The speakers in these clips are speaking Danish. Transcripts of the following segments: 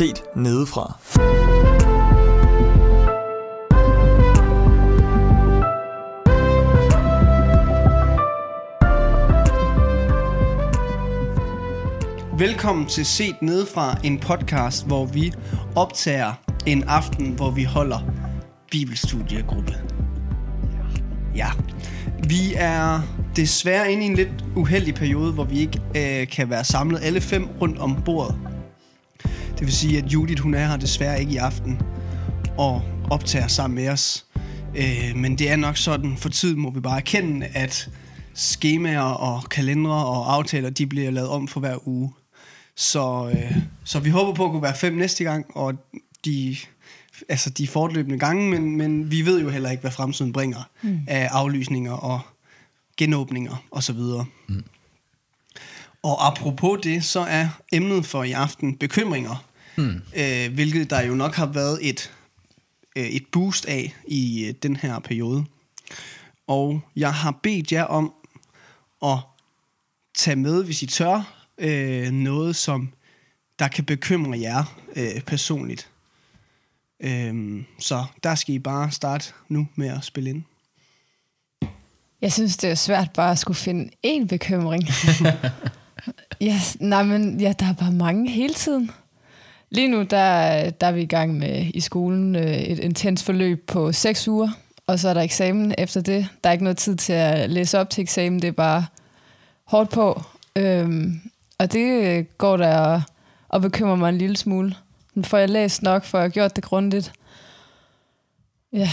set nedefra. Velkommen til Set Nedefra, en podcast, hvor vi optager en aften, hvor vi holder bibelstudiegruppe. Ja, vi er desværre inde i en lidt uheldig periode, hvor vi ikke øh, kan være samlet alle fem rundt om bordet. Det vil sige, at Judith hun er her desværre ikke i aften og optager sammen med os. Øh, men det er nok sådan, for tid må vi bare erkende, at skemaer og kalendere og aftaler, de bliver lavet om for hver uge. Så, øh, så vi håber på at kunne være fem næste gang, og de, altså de fortløbende gange, men, men vi ved jo heller ikke, hvad fremtiden bringer mm. af aflysninger og genåbninger osv. Mm. Og apropos det, så er emnet for i aften bekymringer, mm. øh, hvilket der jo nok har været et, øh, et boost af i øh, den her periode. Og jeg har bedt jer om at tage med, hvis I tør, øh, noget, som der kan bekymre jer øh, personligt. Øh, så der skal I bare starte nu med at spille ind. Jeg synes, det er svært bare at skulle finde én bekymring. ja, nej, men ja, der er bare mange hele tiden. Lige nu, der, der er vi i gang med i skolen øh, et intens forløb på seks uger, og så er der eksamen efter det. Der er ikke noget tid til at læse op til eksamen, det er bare hårdt på. Øhm, og det går der og, og bekymrer mig en lille smule. Men får jeg læst nok, får jeg gjort det grundigt. Ja.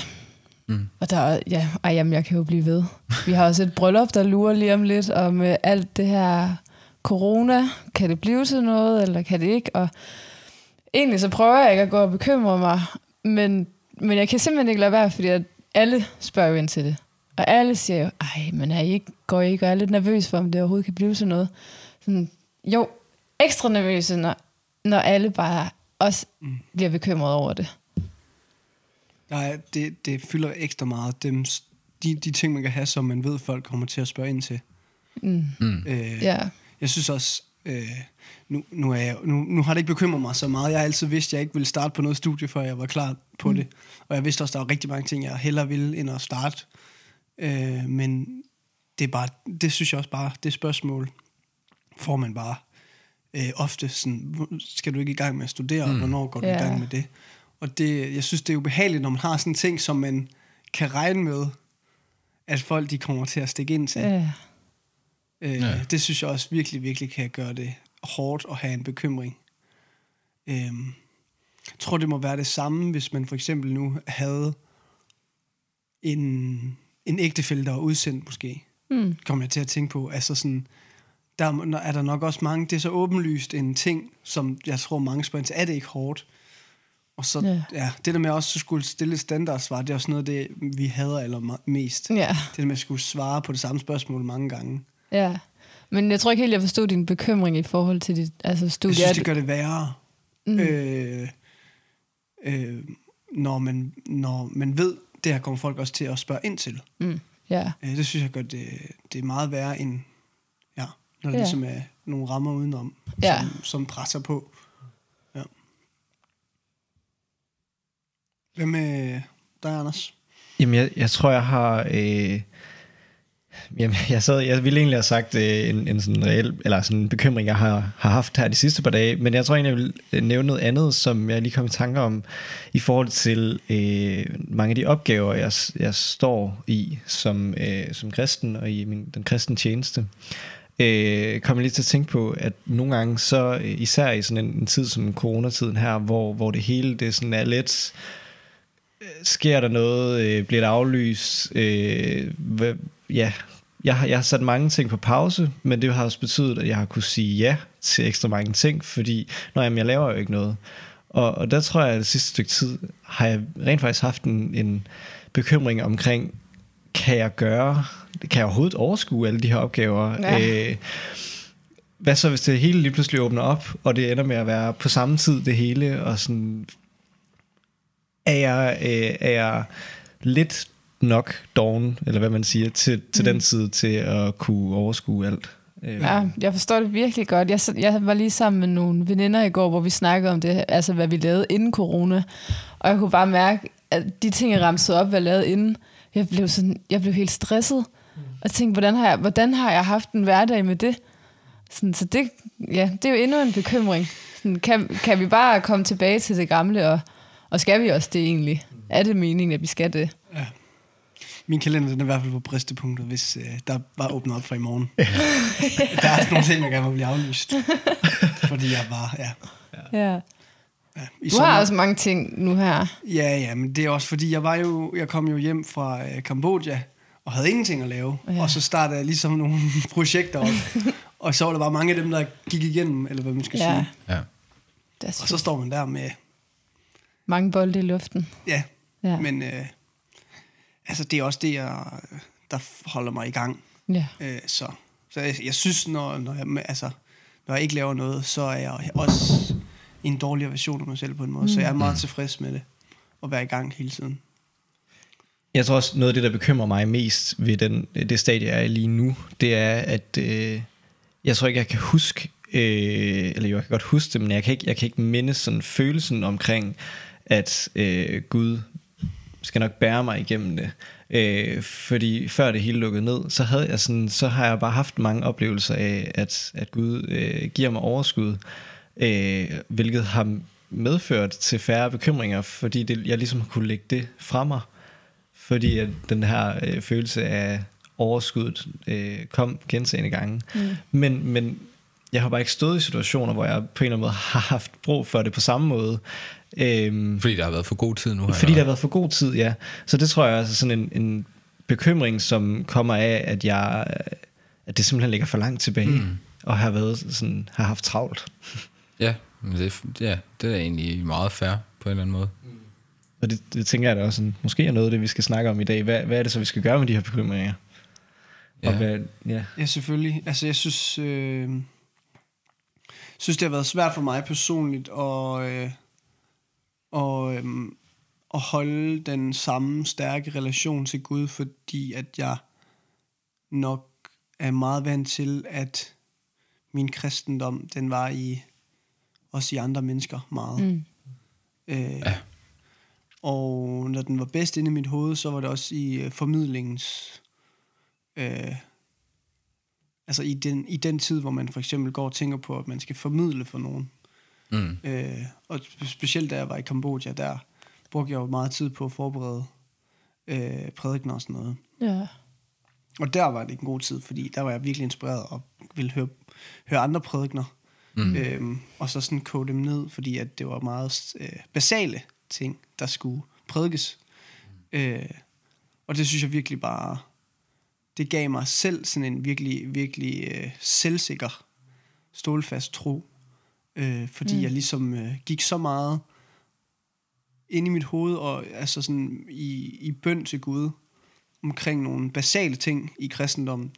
Mm. Og der, ja, ej, jamen, jeg kan jo blive ved. Vi har også et bryllup, der lurer lige om lidt, og med alt det her corona, kan det blive til noget, eller kan det ikke? Og egentlig så prøver jeg ikke at gå og bekymre mig, men, men jeg kan simpelthen ikke lade være, fordi at alle spørger jo ind til det. Og alle siger jo, ej, men er I ikke, går I ikke og er lidt nervøs for, om det overhovedet kan blive til noget? Sådan, jo, ekstra nervøse, når, når alle bare også mm. bliver bekymret over det. Nej, det, det fylder ekstra meget. Dem, de, de ting, man kan have, som man ved, folk kommer til at spørge ind til. Mm. Mm. Øh, ja. Jeg synes også, øh, nu, nu, er jeg, nu, nu har det ikke bekymret mig så meget. Jeg har altid vidst, at jeg ikke ville starte på noget studie, før jeg var klar på mm. det. Og jeg vidste også, at der var rigtig mange ting, jeg hellere ville, end at starte. Øh, men det er bare, det synes jeg også bare, det spørgsmål får man bare øh, ofte sådan, skal du ikke i gang med at studere, mm. hvornår går du yeah. i gang med det? Og det, jeg synes, det er ubehageligt, når man har sådan en ting, som man kan regne med, at folk de kommer til at stikke ind til. Yeah. Øh, ja. Det synes jeg også virkelig, virkelig kan gøre det hårdt at have en bekymring. Øh, jeg tror, det må være det samme, hvis man for eksempel nu havde en, en ægtefælde, der var udsendt måske. Mm. Kommer jeg til at tænke på. Altså sådan, der er der nok også mange, det er så åbenlyst en ting, som jeg tror mange spørger til, er det ikke hårdt? Og så, ja. ja, det der med også at skulle stille standardsvar, det er også noget af det, vi hader allermest. Ja. Det der med at skulle svare på det samme spørgsmål mange gange. Ja, men jeg tror ikke helt, jeg forstod din bekymring i forhold til dit altså, studie. Jeg synes, det gør det værre. Mm. Øh, øh, når, man, når man ved, det her kommer folk også til at spørge ind til. Mm. Ja. Øh, det synes jeg gør det, det er meget værre end når der ja. ligesom er nogle rammer udenom, ja. som, som presser på. Ja. Hvad med dig, Anders? Jamen, jeg, jeg tror, jeg har... Øh, jamen, jeg, sad, jeg ville egentlig have sagt øh, en, en sådan reel, eller sådan en bekymring, jeg har, har haft her de sidste par dage, men jeg tror egentlig, jeg vil øh, nævne noget andet, som jeg lige kom i tanke om, i forhold til øh, mange af de opgaver, jeg, jeg står i som, øh, som kristen, og i min, den kristne tjeneste. Øh, kommer lige til at tænke på, at nogle gange så, øh, især i sådan en, en tid som coronatiden her, hvor, hvor det hele det sådan er lidt, sker der noget, øh, bliver der aflyst, øh, hvad, ja, jeg har, jeg har sat mange ting på pause, men det har også betydet, at jeg har kunne sige ja til ekstra mange ting, fordi, når jamen, jeg laver jo ikke noget. Og, og der tror jeg, at det sidste stykke tid har jeg rent faktisk haft en, en bekymring omkring, kan jeg gøre kan jeg overhovedet overskue alle de her opgaver? Ja. Øh, hvad så, hvis det hele lige pludselig åbner op, og det ender med at være på samme tid det hele, og sådan, er jeg, øh, er jeg lidt nok doven, eller hvad man siger, til, til mm. den side til at kunne overskue alt? Øh, Ja, jeg forstår det virkelig godt. Jeg, jeg var lige sammen med nogle veninder i går, hvor vi snakkede om det, altså hvad vi lavede inden corona. Og jeg kunne bare mærke, at de ting, jeg ramsede op, hvad jeg lavede inden, jeg blev, sådan, jeg blev helt stresset. Og tænkte, hvordan har, jeg, hvordan har jeg haft en hverdag med det? Sådan, så det, ja, det er jo endnu en bekymring. Sådan, kan, kan vi bare komme tilbage til det gamle, og, og skal vi også det egentlig? Er det meningen, at vi skal det? Ja. Min kalender den er i hvert fald på bristepunktet, hvis øh, der bare åbner op for i morgen. der er nogle ting, der gerne vil blive aflyst. Fordi jeg bare, ja. Ja. ja. I Du har også mange ting nu her. Ja, ja, men det er også fordi, jeg var jo, jeg kom jo hjem fra øh, Kambodja, og havde ingenting at lave. Ja. Ja. Og så startede jeg ligesom nogle projekter op. og så var der bare mange af dem, der gik igennem, eller hvad man skal Ja, sige. Ja. det Og så står man der med, mange bolde i luften. ja, Ja. men øh, altså det er også det, jeg, der holder mig i gang. ja. Øh, så så jeg, jeg synes, når, når, jeg, altså, når jeg ikke laver noget, så er jeg også en dårligere version af mig selv på en måde. Mm. Så jeg er meget tilfreds med det, at være i gang hele tiden. Jeg tror også, noget af det, der bekymrer mig mest ved den, det stadie, jeg er lige nu, det er, at øh, jeg tror ikke, jeg kan huske, øh, eller jo, jeg kan godt huske det, men jeg kan ikke, jeg kan ikke minde sådan følelsen omkring, at øh, Gud skal nok bære mig igennem det. Øh, fordi før det hele lukkede ned, så, havde jeg sådan, så har jeg bare haft mange oplevelser af, at, at Gud øh, giver mig overskud, øh, hvilket har medført til færre bekymringer, fordi det, jeg ligesom har kunne lægge det fra mig fordi at den her øh, følelse af overskuddet øh, kom gentagende gange. Mm. Men, men jeg har bare ikke stået i situationer, hvor jeg på en eller anden måde har haft brug for det på samme måde. Øhm, Fordi der har været for god tid nu her. fordi der har været for god tid, ja. Så det tror jeg er altså sådan en, en bekymring, som kommer af, at jeg at det simpelthen ligger for langt tilbage, mm. og har været sådan, har haft travlt. Ja, men det, ja, det er egentlig meget fair på en eller anden måde. Og det, det tænker jeg da også sådan, måske er noget af det, vi skal snakke om i dag. Hvad, hvad er det så, vi skal gøre med de her bekymringer? Og Ja. hvad, ja. Ja, selvfølgelig. Altså, jeg synes, øh, synes det har været svært for mig personligt at, øh, og, øh, at holde den samme stærke relation til Gud, fordi at jeg nok er meget vant til, at min kristendom, den var i også i andre mennesker meget. Mm. Øh, ja. Og når den var bedst inde i mit hoved, så var det også i øh, formidlingens... Øh, altså i den, i den tid, hvor man for eksempel går og tænker på, at man skal formidle for nogen. Mm. Øh, og spe- specielt da jeg var i Kambodja, der brugte jeg jo meget tid på at forberede øh, prædikener og sådan noget. Ja. Og der var det en god tid, fordi der var jeg virkelig inspireret og ville høre, høre andre prædikener. Mm. Øhm, og så sådan koge dem ned, fordi at det var meget øh, basale ting, der skulle prædikes. Mm. Øh, og det synes jeg virkelig bare, det gav mig selv sådan en virkelig, virkelig øh, selvsikker, stålfast tro. Øh, fordi mm. jeg ligesom øh, gik så meget ind i mit hoved, og altså sådan i, i bøn til Gud, omkring nogle basale ting i kristendommen,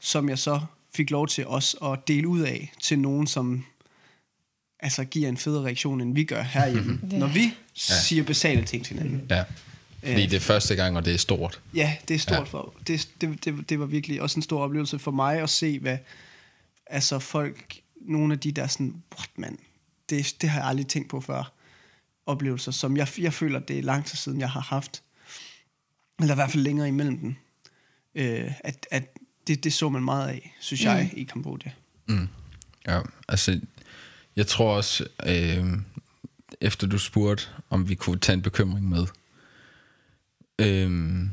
som jeg så fik lov til også at dele ud af til nogen, som altså giver en federe reaktion, end vi gør herhjemme, Ja. når vi siger basale ting til hinanden. Ja. Fordi det er første gang, og det er stort. Ja, det er stort ja. for det, det, det, det var virkelig også en stor oplevelse for mig at se, hvad altså folk, nogle af de der sådan, what man, det, det har jeg aldrig tænkt på før, oplevelser, som jeg, jeg føler, det er lang tid siden, jeg har haft, eller i hvert fald længere imellem den, øh, at, at det, det så man meget af, synes mm. jeg, i Kambodja. Mm. Ja, altså, jeg tror også, øh, efter du spurgte, om vi kunne tage en bekymring med, øh,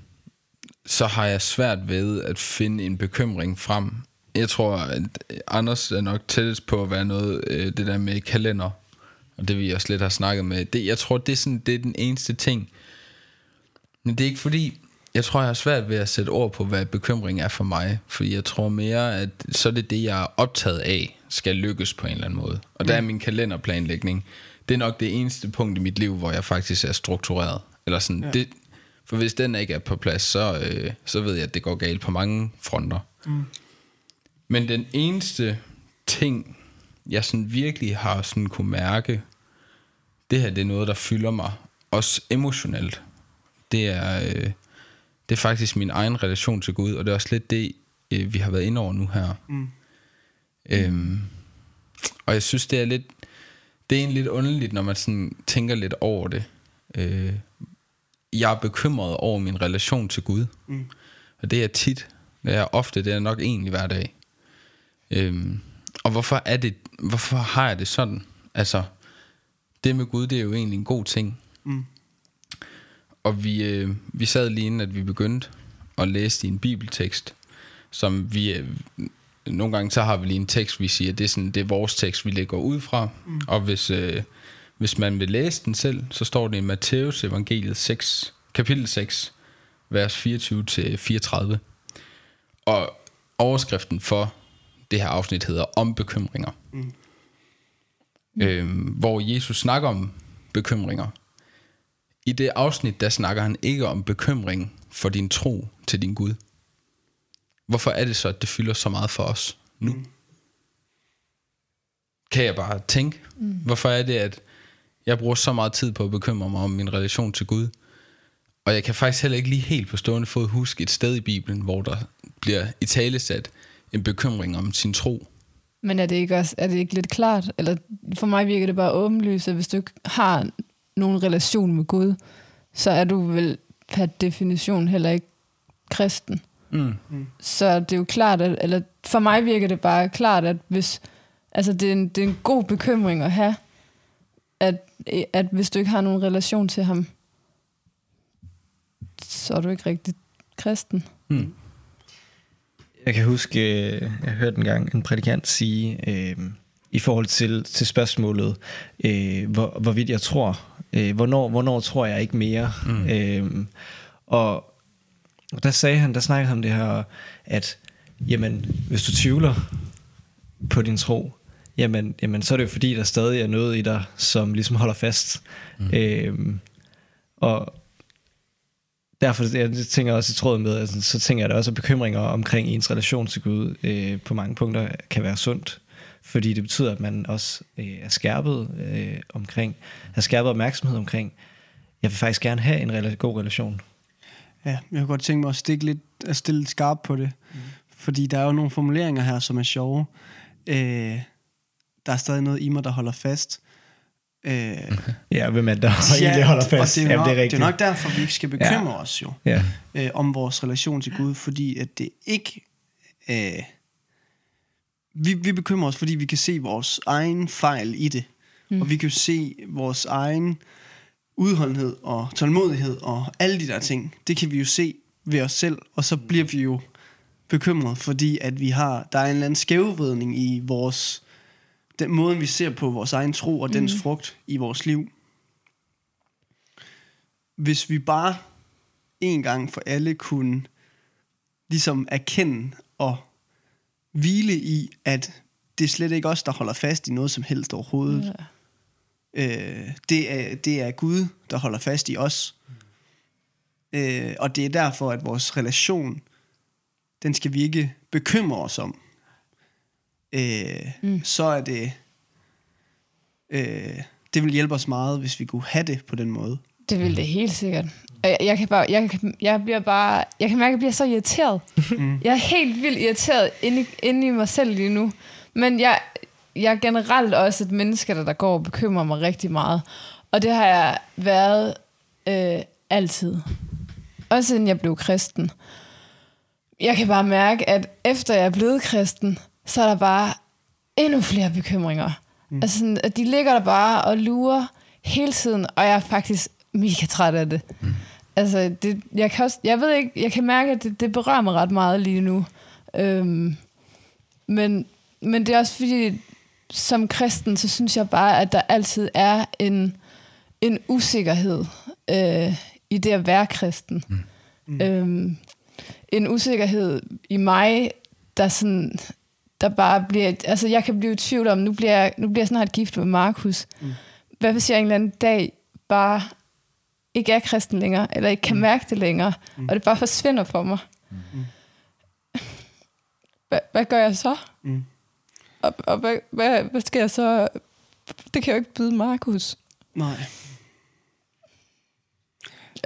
så har jeg svært ved at finde en bekymring frem. Jeg tror, at Anders er nok tættest på at være noget, øh, det der med kalender, og det vi også lidt har snakket med. Det, jeg tror, det er, sådan, det er den eneste ting. Men det er ikke fordi, jeg tror, jeg har svært ved at sætte ord på, hvad bekymring er for mig. Fordi jeg tror mere, at så er det det, jeg er optaget af, skal lykkes på en eller anden måde. Og der er min kalenderplanlægning. Det er nok det eneste punkt i mit liv, hvor jeg faktisk er struktureret. Eller sådan, ja. det, for hvis den ikke er på plads, så, øh, så ved jeg, at det går galt på mange fronter. Mm. Men den eneste ting, jeg sådan virkelig har sådan kunne mærke, det her det er noget, der fylder mig, også emotionelt. Det er, øh, det er faktisk min egen relation til Gud, og det er også lidt det, øh, vi har været inde over nu her. Mm. Øhm, og jeg synes, det er lidt, det er egentlig lidt underligt, når man sådan tænker lidt over det. Øh, jeg er bekymret over min relation til Gud. Mm. Og det er tit. Det er ofte, det er nok egentlig hver dag. Øhm, og hvorfor er det, hvorfor har jeg det sådan? Altså, det med Gud, det er jo egentlig en god ting. Mm. Og vi, øh, vi sad lige inden, at vi begyndte at læse i en bibeltekst, som vi... Øh, nogle gange så har vi lige en tekst, vi siger, det er, sådan, det er vores tekst, vi lægger ud fra. Mm. Og hvis, øh, hvis man vil læse den selv, så står det i Matthæus evangeliet 6, kapitel 6, vers 24-34. Og overskriften for det her afsnit hedder om bekymringer. Mm. Øhm, hvor Jesus snakker om bekymringer. I det afsnit, der snakker han ikke om bekymring for din tro til din Gud. Hvorfor er det så, at det fylder så meget for os nu? Mm. Kan jeg bare tænke, mm. hvorfor er det, at jeg bruger så meget tid på at bekymre mig om min relation til Gud? Og jeg kan faktisk heller ikke lige helt på stående fod huske et sted i Bibelen, hvor der bliver i tale sat en bekymring om sin tro. Men er det ikke også er det ikke lidt klart? Eller for mig virker det bare åbenlyst, at hvis du ikke har nogen relation med Gud, så er du vel per definition heller ikke kristen. Mm. Så det er jo klart, at, eller for mig virker det bare klart, at hvis, altså det er en, det er en god bekymring at have, at, at hvis du ikke har nogen relation til ham, så er du ikke rigtig kristen. Mm. Jeg kan huske, øh, jeg hørte en gang en prædikant sige, øh, i forhold til, til spørgsmålet, øh, hvor, hvorvidt jeg tror, øh, hvornår, hvornår tror jeg ikke mere. Mm. Øh, og, og der sagde han, der snakkede han om det her, at jamen, hvis du tvivler på din tro, jamen, jamen så er det jo fordi, der stadig er noget i dig, som ligesom holder fast. Mm. Øh, og, derfor jeg tænker jeg også i tråd med, altså, så tænker jeg da også, at bekymringer omkring ens relation til Gud øh, på mange punkter kan være sundt. Fordi det betyder, at man også øh, er skærpet øh, omkring, er skærpet opmærksomhed omkring, jeg vil faktisk gerne have en rela- god relation. Ja, jeg kunne godt tænke mig at, stikke lidt, at stille lidt skarpt på det. Mm. Fordi der er jo nogle formuleringer her, som er sjove. Øh, der er stadig noget i mig, der holder fast. Øh, ja, hvem er der ja, egentlig holder fast? Det er, Jamen, nok, det, er det er nok derfor, vi ikke skal bekymre ja. os jo ja. øh, om vores relation til Gud, fordi at det ikke... Øh, vi, vi bekymrer os, fordi vi kan se vores egen fejl i det. Mm. Og vi kan jo se vores egen udholdenhed og tålmodighed og alle de der ting. Det kan vi jo se ved os selv, og så bliver vi jo bekymret, fordi at vi har, der er en eller anden skævvridning i vores den måde, vi ser på vores egen tro og dens mm. frugt i vores liv. Hvis vi bare en gang for alle kunne ligesom erkende og hvile i, at det er slet ikke os, der holder fast i noget som helst overhovedet. Ja. Øh, det, er, det er Gud, der holder fast i os. Mm. Øh, og det er derfor, at vores relation, den skal vi ikke bekymre os om øh, mm. så er det... Øh, det vil hjælpe os meget, hvis vi kunne have det på den måde. Det vil det helt sikkert. Jeg, jeg kan bare, jeg, kan, jeg bliver bare, jeg kan mærke, at jeg bliver så irriteret. Mm. Jeg er helt vildt irriteret inde, inde i mig selv lige nu. Men jeg, jeg er generelt også et menneske, der, der går og bekymrer mig rigtig meget. Og det har jeg været øh, altid. Også siden jeg blev kristen. Jeg kan bare mærke, at efter jeg er blevet kristen, så er der bare endnu flere bekymringer. Mm. Altså sådan, at de ligger der bare og lurer hele tiden, og jeg er faktisk mega træt af det. Mm. Altså, det, jeg, kan også, jeg ved ikke, jeg kan mærke, at det, det berører mig ret meget lige nu. Øhm, men, men det er også fordi, som kristen, så synes jeg bare, at der altid er en, en usikkerhed øh, i det at være kristen. Mm. Mm. Øhm, en usikkerhed i mig, der sådan der bare bliver... Altså, jeg kan blive i tvivl om, nu bliver jeg, nu bliver jeg snart gift med Markus. Mm. Hvad hvis jeg en eller anden dag bare ikke er kristen længere, eller ikke kan mm. mærke det længere, mm. og det bare forsvinder for mig? Mm. Hvad, hvad gør jeg så? Mm. Og, og hvad, hvad, hvad skal jeg så... Det kan jeg jo ikke byde Markus. Nej.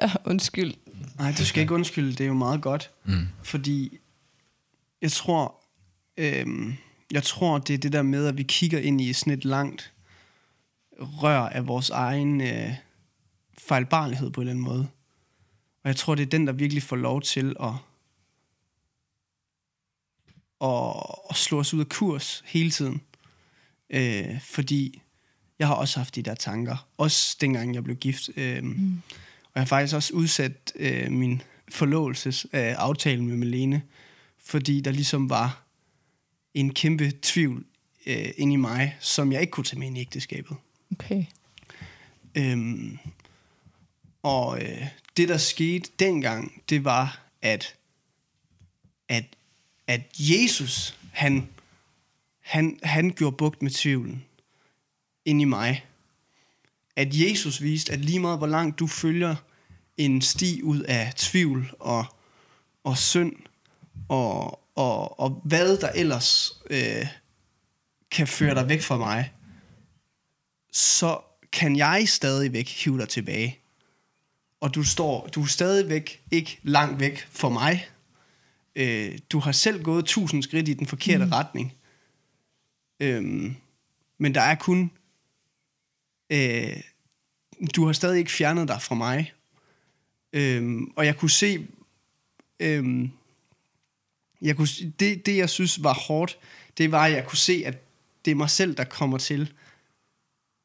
Ja, undskyld. Nej, du skal ikke undskylde. Det er jo meget godt. Mm. Fordi jeg tror, Øhm, jeg tror, det er det der med, at vi kigger ind i sådan et langt rør af vores egen øh, fejlbarlighed på en eller anden måde. Og jeg tror, det er den, der virkelig får lov til at, at, at slå os ud af kurs hele tiden. Øh, fordi jeg har også haft de der tanker. Også dengang jeg blev gift. Øh, mm. Og jeg har faktisk også udsat øh, min forlovelses øh, med Melene, fordi der ligesom var en kæmpe tvivl øh, inde i mig, som jeg ikke kunne tage med ind i ægteskabet. Okay. Øhm, og øh, det, der skete dengang, det var, at, at, at Jesus, han, han, han gjorde bugt med tvivlen ind i mig. At Jesus viste, at lige meget hvor langt du følger en sti ud af tvivl og, og synd, og, og, og hvad der ellers øh, kan føre dig væk fra mig, så kan jeg stadigvæk hive dig tilbage. Og du står, du er stadigvæk ikke langt væk fra mig. Øh, du har selv gået tusind skridt i den forkerte mm. retning. Øhm, men der er kun... Øh, du har stadig ikke fjernet dig fra mig. Øhm, og jeg kunne se... Øhm, jeg kunne, det, det, jeg synes var hårdt, det var, at jeg kunne se, at det er mig selv, der kommer til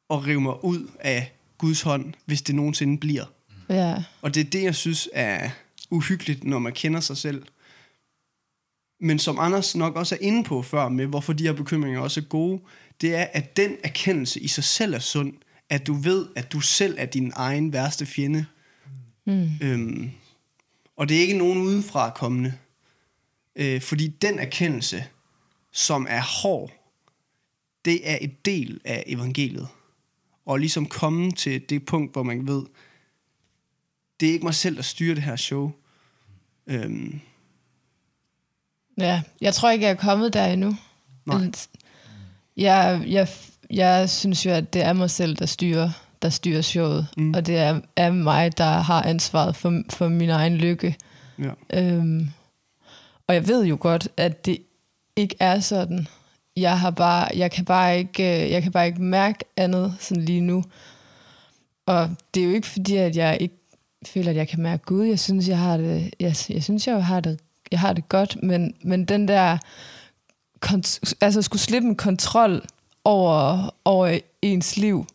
at rive mig ud af Guds hånd, hvis det nogensinde bliver. Ja. Og det er det, jeg synes er uhyggeligt, når man kender sig selv. Men som Anders nok også er inde på før med, hvorfor de her bekymringer også er gode, det er, at den erkendelse i sig selv er sund. At du ved, at du selv er din egen værste fjende. Mm. Øhm, og det er ikke nogen udenfra kommende. Øh, fordi den erkendelse, som er hård, det er et del af evangeliet. Og ligesom komme til det punkt, hvor man ved, det er ikke mig selv, der styrer det her show. Øhm, Ja, jeg tror ikke, jeg er kommet der endnu. Nej. Men Jeg, jeg, jeg synes jo, at det er mig selv, der styrer, der styrer showet. Mm. Og det er, er mig, der har ansvaret for, for min egen lykke. ja. Øhm, og jeg ved jo godt, at det ikke er sådan. Jeg har bare, jeg kan bare ikke, øh, jeg kan bare ikke mærke andet sådan lige nu. Og det er jo ikke fordi, at jeg ikke føler, at jeg kan mærke Gud. Jeg synes, jeg har det, jeg, jeg synes, jeg har det, jeg har det godt, men, men den der, kont- altså skulle slippe en kontrol over, over ens liv,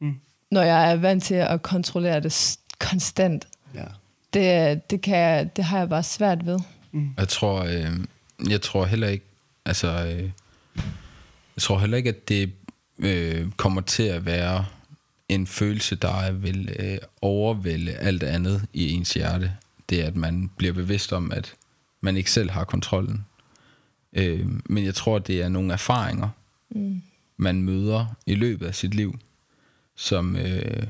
Mm. når jeg er vant til at kontrollere det konstant, ja. det, det, kan jeg, det har jeg bare svært ved. Jeg tror, øh, jeg tror heller ikke, altså, øh, jeg tror heller ikke, at det øh, kommer til at være en følelse, der vil øh, overvælde alt andet i ens hjerte. Det er, at man bliver bevidst om, at man ikke selv har kontrollen. Øh, men jeg tror, det er nogle erfaringer, mm. man møder i løbet af sit liv, som, øh,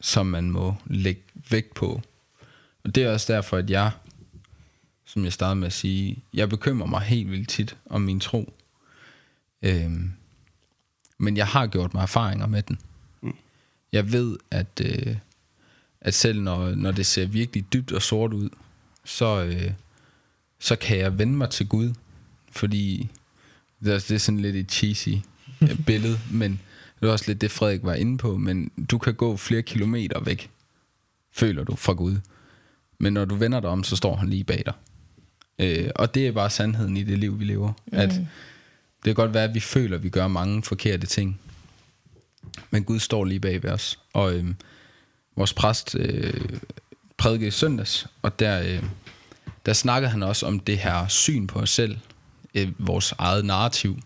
som man må lægge vægt på. Og det er også derfor, at jeg som jeg startede med at sige, jeg bekymrer mig helt vildt tit om min tro. Øhm, men jeg har gjort mig erfaringer med den. Jeg ved, at, øh, at selv når, når det ser virkelig dybt og sort ud, så, øh, så kan jeg vende mig til Gud. Fordi det er, det er sådan lidt et cheesy billede, men det er også lidt det, Frederik var inde på, men du kan gå flere kilometer væk, føler du, fra Gud. Men når du vender dig om, så står han lige bag dig. Øh, og det er bare sandheden i det liv, vi lever. Mm. At det kan godt være, at vi føler, at vi gør mange forkerte ting. Men Gud står lige bag ved os. Og øh, vores præst øh, prædikede i søndags, og der, øh, der snakkede han også om det her syn på os selv, øh, vores eget narrativ.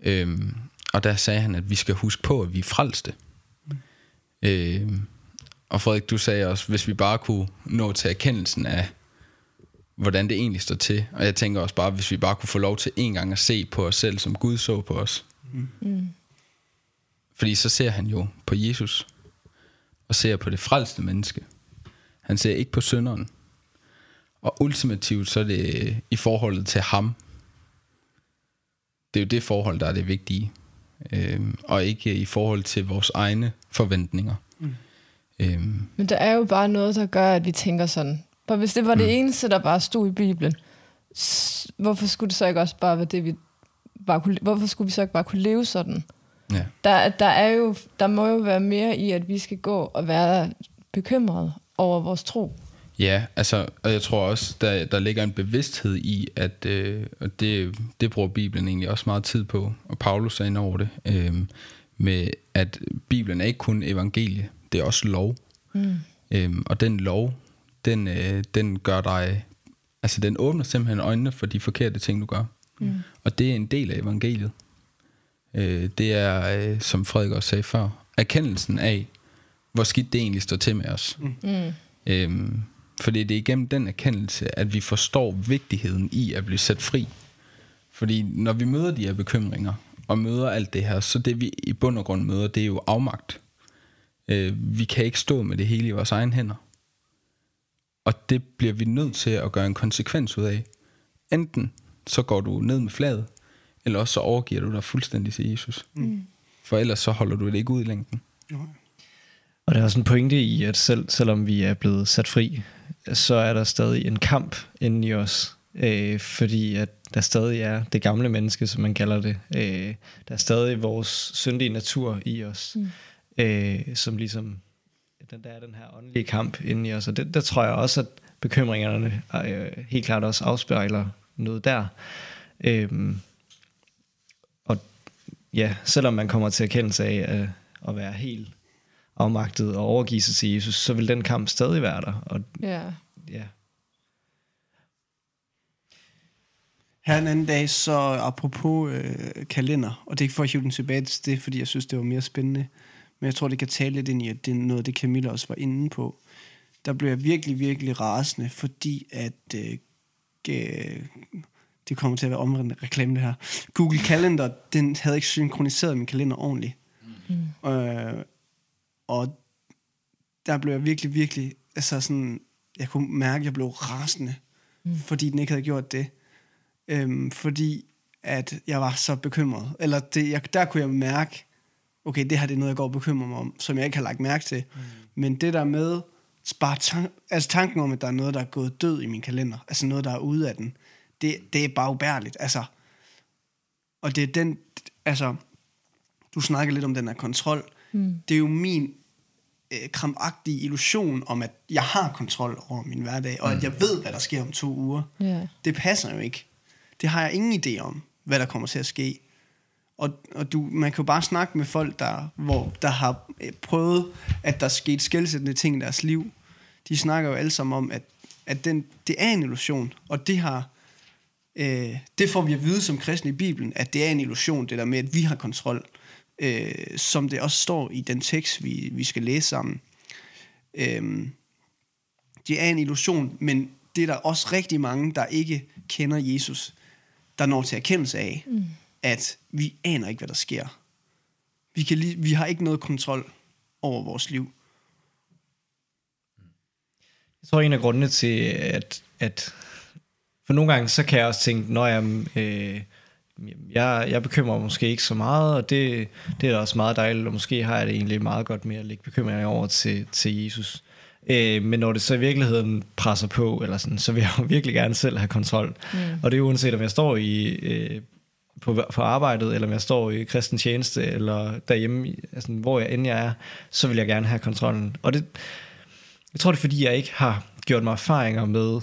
Øh, og der sagde han, at vi skal huske på, at vi er frelste. Øh, og Frederik, du sagde også, hvis vi bare kunne nå til erkendelsen af, hvordan det egentlig står til. Og jeg tænker også bare, hvis vi bare kunne få lov til en gang at se på os selv, som Gud så på os. Mm. Fordi så ser han jo på Jesus, og ser på det frelste menneske. Han ser ikke på synderen. Og ultimativt så er det i forholdet til ham. Det er jo det forhold, der er det vigtige. Øhm, og ikke i forhold til vores egne forventninger. Mm. Øhm, Men der er jo bare noget, der gør, at vi tænker sådan. For hvis det var det eneste, der bare stod i Bibelen, hvorfor skulle det så ikke også bare være det, vi, bare kunne, hvorfor skulle vi så ikke bare kunne leve sådan? Ja. Der, der, er jo, der må jo være mere i, at vi skal gå og være bekymrede over vores tro. Ja, altså, og jeg tror også, der, der ligger en bevidsthed i, at øh, og det, det bruger Bibelen egentlig også meget tid på, og Paulus er inde over det, øh, med at Bibelen er ikke kun evangelie, det er også lov. Mm. Øh, og den lov, den, øh, den gør dig, altså den åbner simpelthen øjnene for de forkerte ting, du gør. Mm. Og det er en del af evangeliet. Øh, det er, øh, som Frederik også sagde før, erkendelsen af, hvor skidt det egentlig står til med os. Mm. Øhm, fordi det er igennem den erkendelse, at vi forstår vigtigheden i at blive sat fri. Fordi når vi møder de her bekymringer, og møder alt det her, så det vi i bund og grund møder, det er jo afmagt. Øh, vi kan ikke stå med det hele i vores egen hænder. Og det bliver vi nødt til at gøre en konsekvens ud af. Enten så går du ned med fladet, eller også så overgiver du dig fuldstændig til Jesus. Mm. For ellers så holder du det ikke ud i længden. Og der er også en pointe i, at selv, selvom vi er blevet sat fri, så er der stadig en kamp inde i os. Øh, fordi at der stadig er det gamle menneske, som man kalder det. Øh, der er stadig vores syndige natur i os, mm. øh, som ligesom, den, der er den her åndelige kamp inde i os. Og det, der tror jeg også, at bekymringerne øh, helt klart også afspejler noget der. Øh, og ja, selvom man kommer til erkendelse af at, at være helt afmagtet og overgive sig til Jesus, så vil den kamp stadig være der. Og, Ja. ja. Her en anden dag, så apropos øh, kalender, og det er ikke for at hive den tilbage til det, fordi jeg synes, det var mere spændende, men jeg tror, det kan tale lidt ind i, at det er noget, det Camilla også var inde på. Der blev jeg virkelig, virkelig rasende, fordi at øh, øh, det kommer til at være omvendt reklame det her. Google Calendar, den havde ikke synkroniseret min kalender ordentligt. Mm. Øh, og der blev jeg virkelig, virkelig, altså sådan, jeg kunne mærke, at jeg blev rasende, mm. fordi den ikke havde gjort det. Øhm, fordi at jeg var så bekymret. Eller det, jeg, der kunne jeg mærke, okay, det her det er noget, jeg går og bekymrer mig om, som jeg ikke har lagt mærke til. Mm. Men det der med, bare tan- altså tanken om, at der er noget, der er gået død i min kalender, altså noget, der er ude af den, det, det er bare ubærligt. Altså, og det er den, altså, du snakker lidt om den her kontrol. Mm. Det er jo min øh, krampagtige illusion om, at jeg har kontrol over min hverdag, og mm. at jeg ved, hvad der sker om to uger. Ja. Det passer jo ikke. Det har jeg ingen idé om, hvad der kommer til at ske. Og, og du, man kan jo bare snakke med folk, der, hvor, der har øh, prøvet, at der er sket skældsættende ting i deres liv. De snakker jo alle sammen om, at, at den, det er en illusion, og det har øh, det får vi at vide som kristne i Bibelen, at det er en illusion, det der med, at vi har kontrol, øh, som det også står i den tekst, vi, vi skal læse sammen. Øh, det er en illusion, men det er der også rigtig mange, der ikke kender Jesus, der når til erkendelse af, mm at vi aner ikke, hvad der sker. Vi, kan lige, vi har ikke noget kontrol over vores liv. Jeg tror, en af grundene til, at, at for nogle gange, så kan jeg også tænke, når jeg, øh, jeg, jeg bekymrer mig måske ikke så meget, og det, det er da også meget dejligt, og måske har jeg det egentlig meget godt med at lægge bekymringer over til, til Jesus. Øh, men når det så i virkeligheden presser på, eller sådan, så vil jeg jo virkelig gerne selv have kontrol. Mm. Og det er uanset, om jeg står i, øh, på, på arbejdet, eller om jeg står i kristen tjeneste, eller derhjemme, altså, hvor jeg end jeg er, så vil jeg gerne have kontrollen. Og det, jeg tror, det er fordi, jeg ikke har gjort mig erfaringer med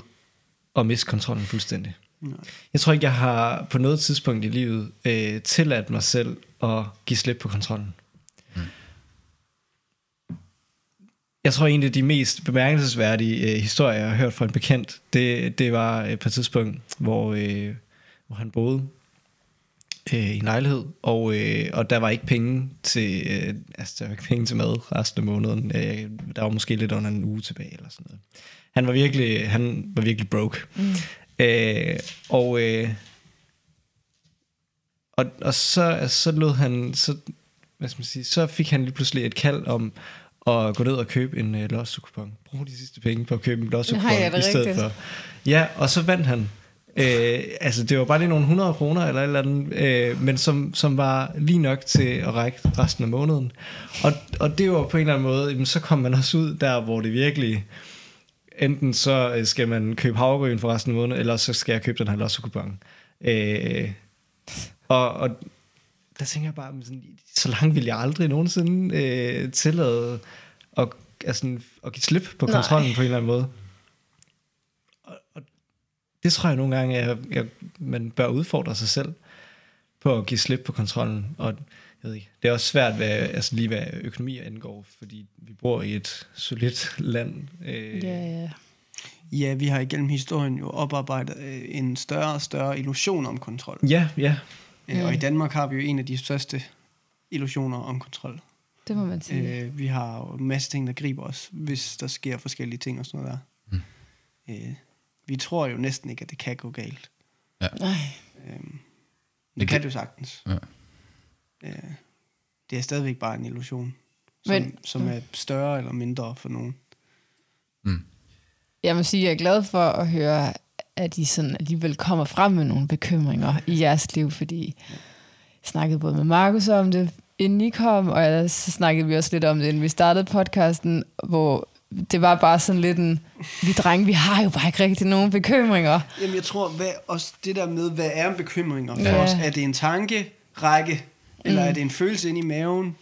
at miste kontrollen fuldstændig. Nej. Jeg tror ikke, jeg har på noget tidspunkt i livet øh, tilladt mig selv at give slip på kontrollen. Mm. Jeg tror egentlig, de mest bemærkelsesværdige øh, historier, jeg har hørt fra en bekendt, det, det var et par tidspunkt, hvor, øh, hvor han boede øh, i en lejlighed, og, øh, og der var ikke penge til, øh, altså der var ikke penge til mad resten af måneden. Øh, der var måske lidt under en uge tilbage eller sådan noget. Han var virkelig, han var virkelig broke. Mm. Øh, og, øh, og, og så, så lod han, så, hvad skal man sige, så fik han lige pludselig et kald om at gå ned og købe en uh, lotto-kupon. Brug de sidste penge på at købe en lotto-kupon i stedet rigtigt. for. Ja, og så vandt han. Øh, altså det var bare lige nogle 100 kroner eller et eller andet, øh, men som, som var lige nok til at række resten af måneden. Og, og det var på en eller anden måde, jamen, så kom man også ud der, hvor det virkelig enten så øh, skal man købe havregryn for resten af måneden, eller så skal jeg købe den her lotto-kupon. Øh, Og, og der tænker jeg bare, sådan, så langt vil jeg aldrig nogensinde øh, tillade at, altså, at give slip på Nej. kontrollen på en eller anden måde. Det tror jeg nogle gange, at jeg, man bør udfordre sig selv på at give slip på kontrollen. Og jeg ved ikke, det er også svært, hvad, altså lige hvad økonomi angår, fordi vi bor i et solidt land. Øh, Ja, ja. Ja, vi har igennem historien jo oparbejdet øh, en større og større illusion om kontrol. ja, ja. Øh, Og i Danmark har vi jo en af de største illusioner om kontrol. Det må man sige. Øh, vi har jo en masse ting, der griber os, hvis der sker forskellige ting og sådan noget der. Mm. Øh, vi tror jo næsten ikke, at det kan gå galt. Nej. Øh, det, Det kan det jo sagtens. Ja. Øh, det er stadigvæk bare en illusion, som, Men- som er større eller mindre for nogen. Jeg må sige, at jeg er glad for at høre, at I sådan alligevel kommer frem med nogle bekymringer i jeres liv, fordi jeg snakkede både med Markus om det, inden I kom, og så snakkede vi også lidt om det, inden vi startede podcasten, hvor det var bare sådan lidt en, vi drenge, vi har jo bare ikke rigtig nogen bekymringer. Jamen jeg tror, hvad, også det der med, hvad er bekymringer for Ja. os? Er det en tankerække, eller mm. er det en følelse ind i maven?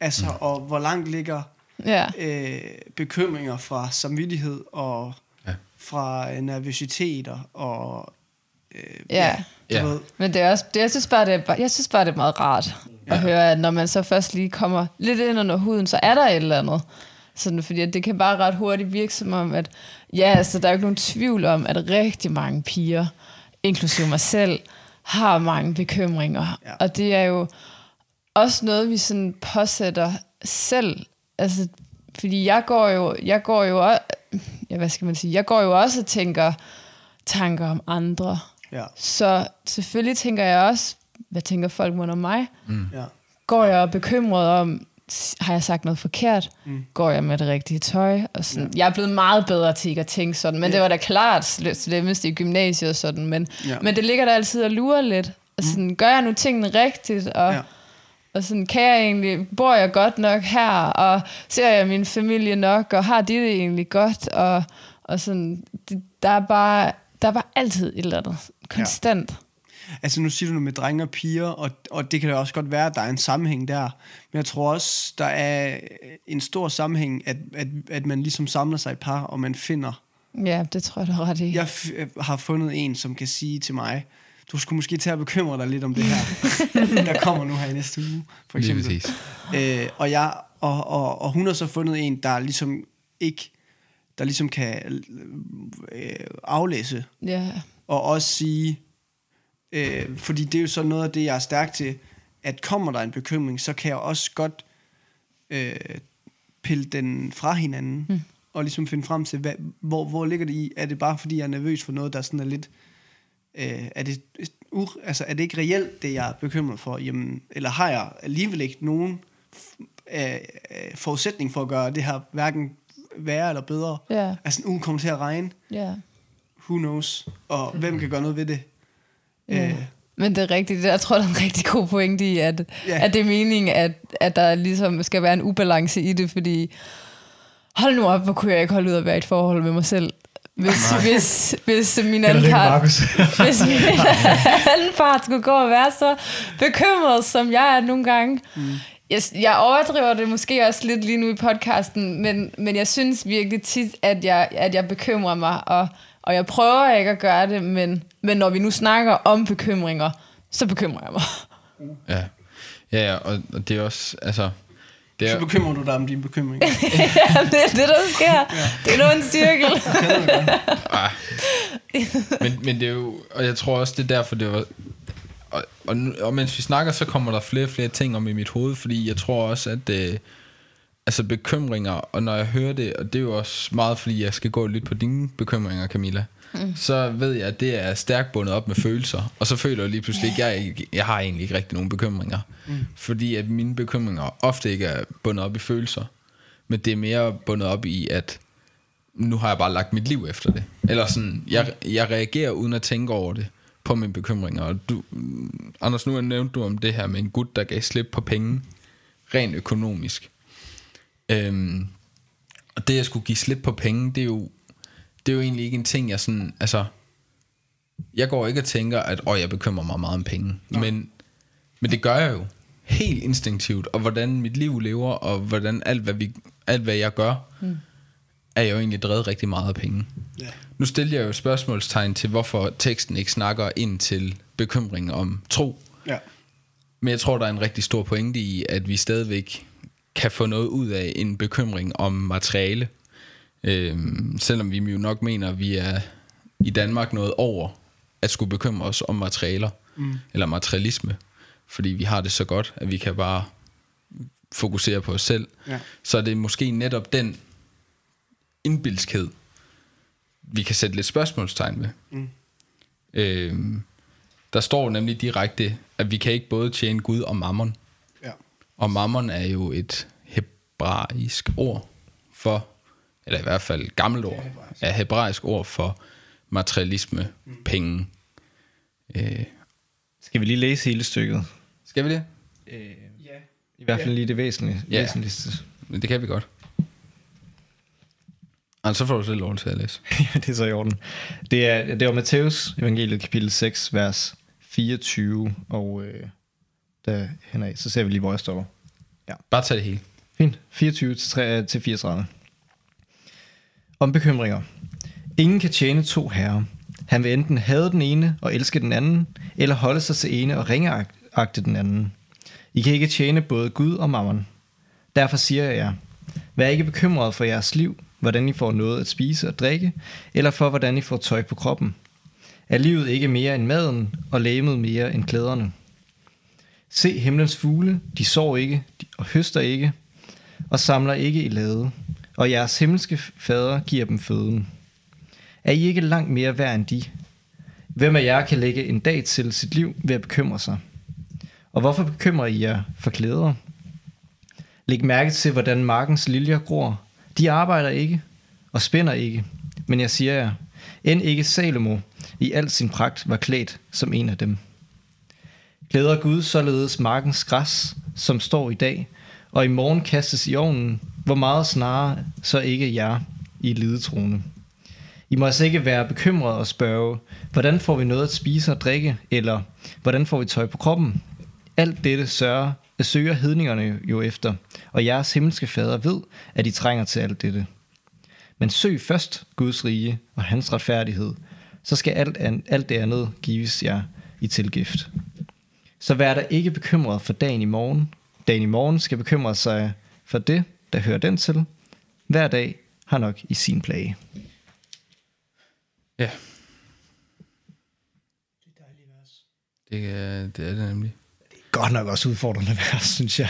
Altså, mm. og hvor langt ligger Ja, øh, bekymringer fra samvittighed og Ja. fra øh, nervøsiteter og øh, Ja. du Ja. ved, men det er også, det, jeg, synes bare, det er, bare- jeg synes bare, det er meget rart at høre, at når man så først lige kommer lidt ind under huden, så er der et eller andet. Sådan, fordi det kan bare ret hurtigt virke som om, at ja, altså, der er jo ikke nogen tvivl om, at rigtig mange piger, inklusive mig selv, har mange bekymringer. Ja. Og det er jo også noget, vi sådan påsætter selv. Altså, fordi jeg går jo, jeg går jo også, ja, hvad skal man sige, jeg går jo også og tænker tanker om andre. ja, Så selvfølgelig tænker jeg også, hvad tænker folk om mig? ja, Går jeg bekymret om, har jeg sagt noget forkert? Mm. Går jeg med det rigtige tøj? Og sådan. Ja. Jeg er blevet meget bedre til ikke at tænke sådan, men Ja. det var da klart sl- slemmest i gymnasiet og sådan, men, Ja. ja. men det ligger der altid og lurer lidt. Og sådan, gør jeg nu tingene rigtigt? Og, ja. ja. og sådan, kan jeg egentlig, bor jeg godt nok her? Og ser jeg min familie nok? Og har de det egentlig godt? Og, og sådan, det, der er bare, der er bare altid et eller andet. Konstant. Altså nu siger du noget med drenge og piger, og, og det kan da også godt være, at der er en sammenhæng der. Men jeg tror også, der er en stor sammenhæng, at, at, at man ligesom samler sig i par, og man finder. Ja, det tror jeg, du ret i. Jeg f- har fundet en, som kan sige til mig, du skulle måske til at bekymre dig lidt om det her, der kommer nu her i næste uge, for Lige eksempel. præcis. Øh, og, jeg, og, og, og hun har så fundet en, der ligesom ikke, der ligesom kan øh, aflæse Ja, og også sige, øh, fordi det er jo så noget af det, jeg er stærk til, at kommer der en bekymring, så kan jeg også godt øh, pille den fra hinanden, mm. og ligesom finde frem til, hvad, hvor, hvor ligger det i? Er det bare fordi, jeg er nervøs for noget, der sådan er lidt... Øh, er, det, uh, altså, er det ikke reelt, det jeg er bekymret for? Jamen, eller har jeg alligevel ikke nogen øh, øh, forudsætning for at gøre det her hverken værre eller bedre? ja, Altså, en uge kommer til at regne ja. who knows, og hvem kan gøre noget ved det. Ja. Øh, Men det er rigtigt. Jeg tror, der er en rigtig god pointe i, at, Ja. at det er meningen, at, at der ligesom skal være en ubalance i det, fordi hold nu op, hvor kunne jeg ikke holde ud at være i et forhold med mig selv. Hvis, hvis, hvis min anden part, hvis min anden part skulle gå og være så bekymret, som jeg er nogle gange. Mm. Jeg, jeg overdriver det måske også lidt lige nu i podcasten, men, men jeg synes virkelig tit, at jeg, at jeg bekymrer mig, og, og jeg prøver ikke at gøre det, men, men når vi nu snakker om bekymringer, så bekymrer jeg mig. Ja, ja, ja og, og det er også, altså... Det så er, bekymrer du dig om dine bekymringer. ja, det er det, der sker. Det er nu en cirkel. ah, men, men det er jo, og jeg tror også, det er derfor, det var... Og, og, og mens vi snakker, så kommer der flere og flere ting om i mit hoved, fordi jeg tror også, at... Øh, altså bekymringer, og når jeg hører det, og det er jo også meget, fordi jeg skal gå lidt på dine bekymringer, Camilla, mm. så ved jeg, at det er stærkt bundet op med følelser, og så føler jeg lige pludselig ikke, jeg, ikke- jeg har egentlig ikke rigtig nogen bekymringer, mm. fordi at mine bekymringer ofte ikke er bundet op i følelser, men det er mere bundet op i, at nu har jeg bare lagt mit liv efter det. Eller sådan, jeg, jeg reagerer uden at tænke over det på mine bekymringer. Og du, Anders, nu nævnte du om det her med en gut, der gav slip på penge, rent økonomisk. Øhm, og det at skulle give slip på penge, det er jo, det er jo egentlig ikke en ting, jeg sådan, altså, jeg går ikke og tænker, at åh, jeg bekymrer mig meget om penge. Men, men det gør jeg jo helt instinktivt. Og hvordan mit liv lever, og hvordan alt, hvad, vi, alt, hvad jeg gør, mm. er jo egentlig drevet rigtig meget af penge. Ja. Nu stiller jeg jo spørgsmålstegn til, hvorfor teksten ikke snakker ind til bekymring om tro. Ja. Men jeg tror, der er en rigtig stor pointe i, at vi stadigvæk kan få noget ud af en bekymring om materiale. Øhm, selvom vi jo nok mener, at vi er i Danmark noget over at skulle bekymre os om materialer. Mm. Eller materialisme. Fordi vi har det så godt, at vi kan bare fokusere på os selv. Ja. Så er det måske netop den indbilskhed, vi kan sætte lidt spørgsmålstegn ved. Mm. Øhm, der står nemlig direkte, at vi kan ikke både tjene Gud og mammon. Ja. Og mammon er jo et hebraisk ord for, eller i hvert fald et gammelt ord, er hebraisk ord for materialisme, Mm. penge. Øh, Skal vi lige læse hele stykket? skal vi det? Øh, Ja. I hvert fald lige det væsentlige, Ja. væsentligste. Men Det kan vi godt. Altså, så får du selv lov til at læse. ja, det er så i orden. Det er, det var Matthæus evangeliet kapitel 6, vers 24, og øh, der henad, så ser vi lige, hvor jeg står. Bare tag det hele. Fint. 24 til, 3, til 34. Om bekymringer. Ingen kan tjene to herrer. Han vil enten hade den ene og elske den anden, eller holde sig til ene og ringeagte den anden. I kan ikke tjene både Gud og mammon. Derfor siger jeg jer, vær ikke bekymret for jeres liv, hvordan I får noget at spise og drikke, eller for hvordan I får tøj på kroppen. Er livet ikke mere end maden, og læmet mere end klæderne? Se himlens fugle, de sår ikke de- og høster ikke, og samler ikke i lade, og jeres himmelske fader giver dem føden. Er I ikke langt mere værd end de? Hvem af jer kan lægge en dag til sit liv ved at bekymre sig? Og hvorfor bekymrer I jer for klæder? Læg mærke til, hvordan markens liljer gror. De arbejder ikke og spænder ikke. Men jeg siger jer, end ikke Salomo i al sin pragt var klædt som en af dem. Glæder Gud således markens græs, som står i dag, og i morgen kastes i ovnen, hvor meget snarere så ikke jer i lidetrone. I må altså ikke være bekymrede og spørge, hvordan får vi noget at spise og drikke, eller hvordan får vi tøj på kroppen? Alt dette sørger, søger hedningerne jo efter, og jeres himmelske fader ved, at I trænger til alt dette. Men søg først Guds rige og hans retfærdighed, så skal alt, an, alt det andet gives jer i tilgift. Så vær der ikke bekymret for dagen i morgen. Dagen i morgen skal bekymre sig for det, der hører den til. Hver dag har nok i sin plage. Ja. Det er det, er det nemlig. Godt nok også udfordrende vers, synes jeg.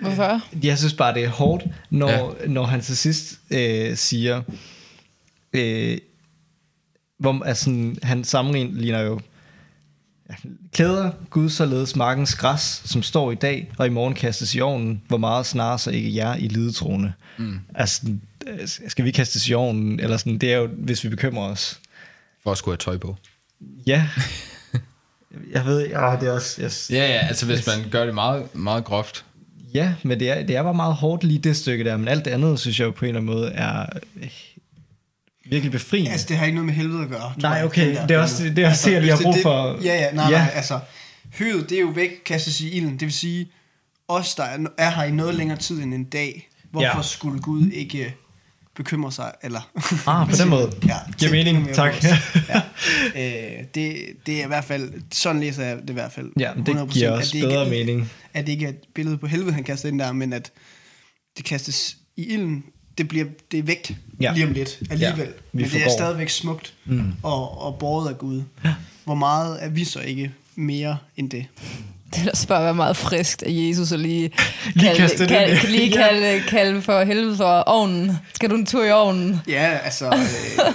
Hvorfor? Jeg synes bare, det er hårdt, når, ja. når han til sidst øh, siger, øh, hvor altså, han sammenligner jo, klæder Gud således markens græs, som står i dag, og i morgen kastes i ovnen, hvor meget snarere så ikke jer i lidetroende. Mm. Altså, øh, skal vi kastes i ovnen, eller sådan, det er jo, hvis vi bekymrer os. For at skulle have tøj på. Ja. jeg ved, ja, det er også... Yes. Ja, ja, altså hvis man gør det meget, meget groft. Ja, men det er, det er bare meget hårdt lige det stykke der, men alt det andet, synes jeg jo på en eller anden måde er virkelig befriende. Altså, det har ikke noget med helvede at gøre. Nej, jeg, okay, der det er også- det er også det, jeg lige har brug det- for. Ja, ja, nej, Ja. nej, altså, høet, det er jo væk, kastes i ilden. Det vil sige, os, der er- er her i noget længere tid end en dag, hvorfor Ja. skulle Gud ikke bekymre sig, eller... Ah, på den måde. Ja, Giver mening, tak. ja. øh, det, det er i hvert fald, sådan læser jeg det i hvert fald. Ja, det 100%, giver at også det ikke bedre er- mening. At det ikke er et billede på helvede, han kaster ind der, men at det kastes i ilden, det, bliver, det er væk Ja. ja. lige om lidt alligevel. Ja, Ja, vi men det er stadigvæk smukt mm. og, og båret af Gud. Hvor meget er vi så ikke mere end det? Det er også bare være meget friskt af Jesus og lige, Lige kalde, kalde, kalde, lige Ja. kalde, kalde for helvede for ovnen. Skal du en tur i ovnen? Ja, altså... Øh,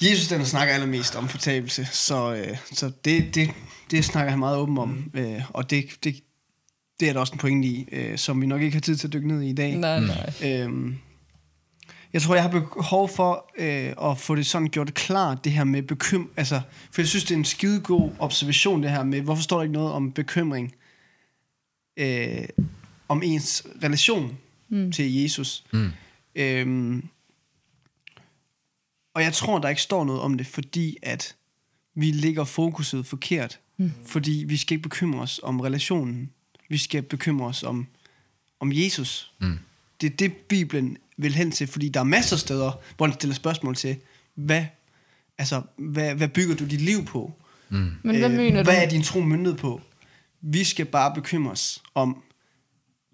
Jesus den snakker allermest om fortabelse, så, øh, så det, det, det snakker han meget åben om, øh, og det, det, det er der også en pointe i, øh, som vi nok ikke har tid til at dykke ned i i dag. Nej, nej. Øhm, jeg tror, jeg har behov for øh, at få det sådan gjort klart, det her med bekym... Altså, for jeg synes, det er en skidegod observation, det her med, hvorfor står der ikke noget om bekymring? Øh, om ens relation mm. til Jesus. Mm. Øhm, og jeg tror, der ikke står noget om det, fordi at vi lægger fokuset forkert. Mm. Fordi vi skal ikke bekymre os om relationen. Vi skal bekymre os om, om Jesus. Mm. Det er det, Bibelen vil hen til, fordi der er masser af steder, hvor den stiller spørgsmål til, hvad, altså, hvad, hvad bygger du dit liv på? Men hvad mener Øh, hvad du? er din tro myndet på? Vi skal bare bekymre os om,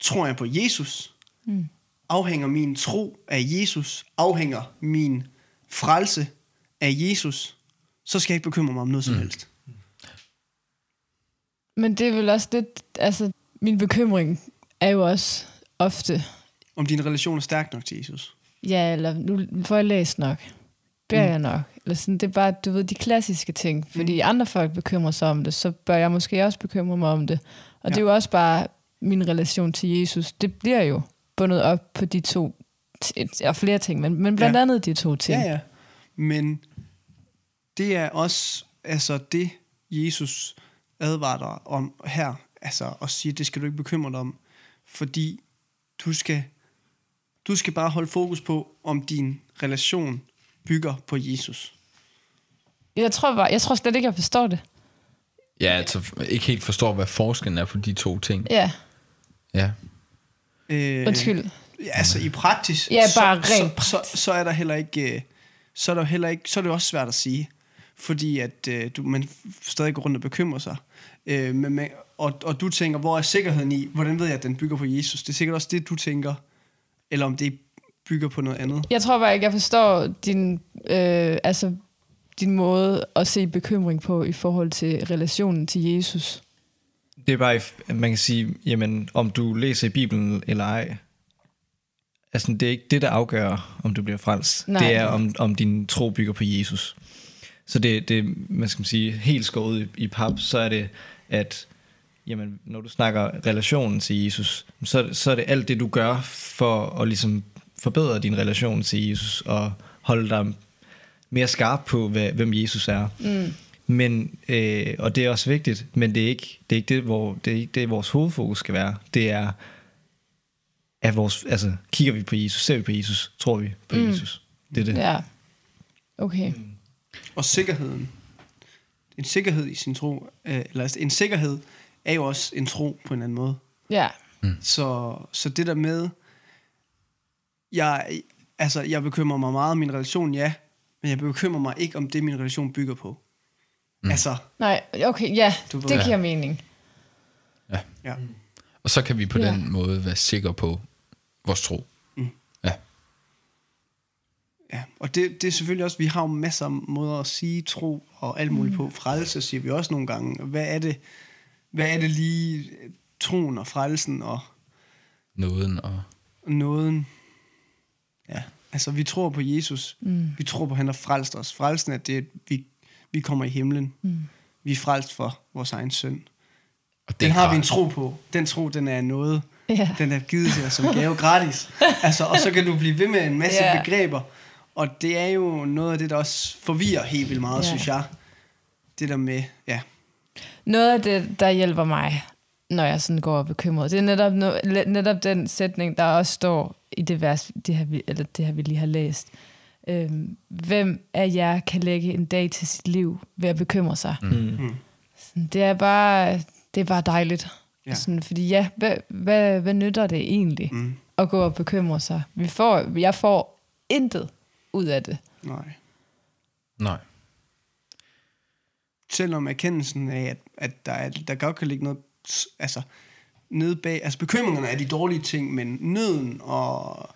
tror jeg på Jesus? Mm. Afhænger min tro af Jesus? Afhænger min frelse af Jesus? Så skal jeg ikke bekymre mig om noget som helst. Men det er vel også lidt... Altså, min bekymring er jo også ofte... Om din relation er stærk nok til Jesus. Ja, eller nu får jeg læst nok. Beder mm. jeg nok? Eller sådan, det er bare, du ved, de klassiske ting. Fordi mm. andre folk bekymrer sig om det, så bør jeg måske også bekymre mig om det. Og ja. det er jo også bare min relation til Jesus. Det bliver jo bundet op på de to, og flere ting, men, men blandt ja. andet de to ting. Ja, ja. Men det er også altså det, Jesus advarer dig om her. Altså at sige, det skal du ikke bekymre dig om. Fordi du skal, du skal bare holde fokus på, om din relation bygger på Jesus. Jeg tror, bare, jeg tror slet ikke, jeg forstår det. Ja, altså ikke helt forstår, hvad forskellen er på de to ting. Ja, Ja. Øh, undskyld. Ja, altså i praksis, Ja, bare så, rent så, så, så er der heller ikke, øh, så er der heller ikke, så er det også svært at sige, fordi at øh, du, man stadig går rundt og bekymrer sig. Øh, men, men, og, og du tænker, hvor er sikkerheden i? Hvordan ved jeg, at den bygger på Jesus? Det er sikkert også det, du tænker. Eller om det bygger på noget andet. Jeg tror bare ikke, jeg forstår din, øh, altså, din måde at se bekymring på i forhold til relationen til Jesus. Det er bare, man kan sige, jamen, om du læser i Bibelen eller ej, altså det er ikke det, der afgør, om du bliver frelst. Nej. Det er, om, om din tro bygger på Jesus. Så det, det man skal sige, helt skåret i, i pap, så er det, at jamen, når du snakker relationen til Jesus, så, så er det alt det, du gør for at ligesom forbedre din relation til Jesus og holde dig mere skarp på, hvad, hvem Jesus er. Mm. Men, øh, og det er også vigtigt, men det er ikke det, er ikke det, hvor, det, er ikke det vores hovedfokus skal være. Det er, er vores, altså, kigger vi på Jesus, ser vi på Jesus, tror vi på mm. Jesus. Det er det. Ja. Okay. Og sikkerheden. En sikkerhed i sin tro, øh, eller en sikkerhed er jo også en tro på en anden måde. Ja. Så, så det der med, jeg, altså, jeg bekymrer mig meget om min relation, ja, men jeg bekymrer mig ikke om det, min relation bygger på. Mm. Altså, Nej, okay, ja, Du ved- det Ja. giver mening. ja. Og så kan vi på Ja. den måde være sikre på vores tro. Mm. Ja. Og det, det er selvfølgelig også, vi har jo masser af måder at sige tro og alt muligt på. Frelse siger vi også nogle gange. Hvad er det, hvad er det lige troen og frelsen og Nåden og... nåden? Ja, altså vi tror på Jesus. Mm. Vi tror på, at han har frelst os. Frelsen er det, at vi, vi kommer i himlen. Mm. Vi er frelst for vores egen søn. og Den er har vi en tro på. Den tro, den er noget. Ja. Den er givet til os som gave gratis. altså, og så kan du blive ved med en masse yeah. begreber. Og det er jo noget af det, der også forvirrer helt vildt meget, Ja. synes jeg. Det der med, ja, Noget af det, der hjælper mig, når jeg sådan går og bekymret, det er netop, no, netop den sætning, der også står i det vers, det her, vi- eller det her vi lige har læst. Øhm, hvem af jer kan lægge en dag til sit liv ved at bekymre sig? Mm. Sådan, Det er bare, det er bare dejligt. Ja. Sådan, fordi ja, hvad, hvad, hvad nytter det egentlig Mm. at gå og bekymre sig? Vi får, jeg får intet ud af det. nej. Nej. Selvom erkendelsen af, at, at der, er, der godt kan ligge noget, altså, nede bag, altså bekymringerne er de dårlige ting, men nøden og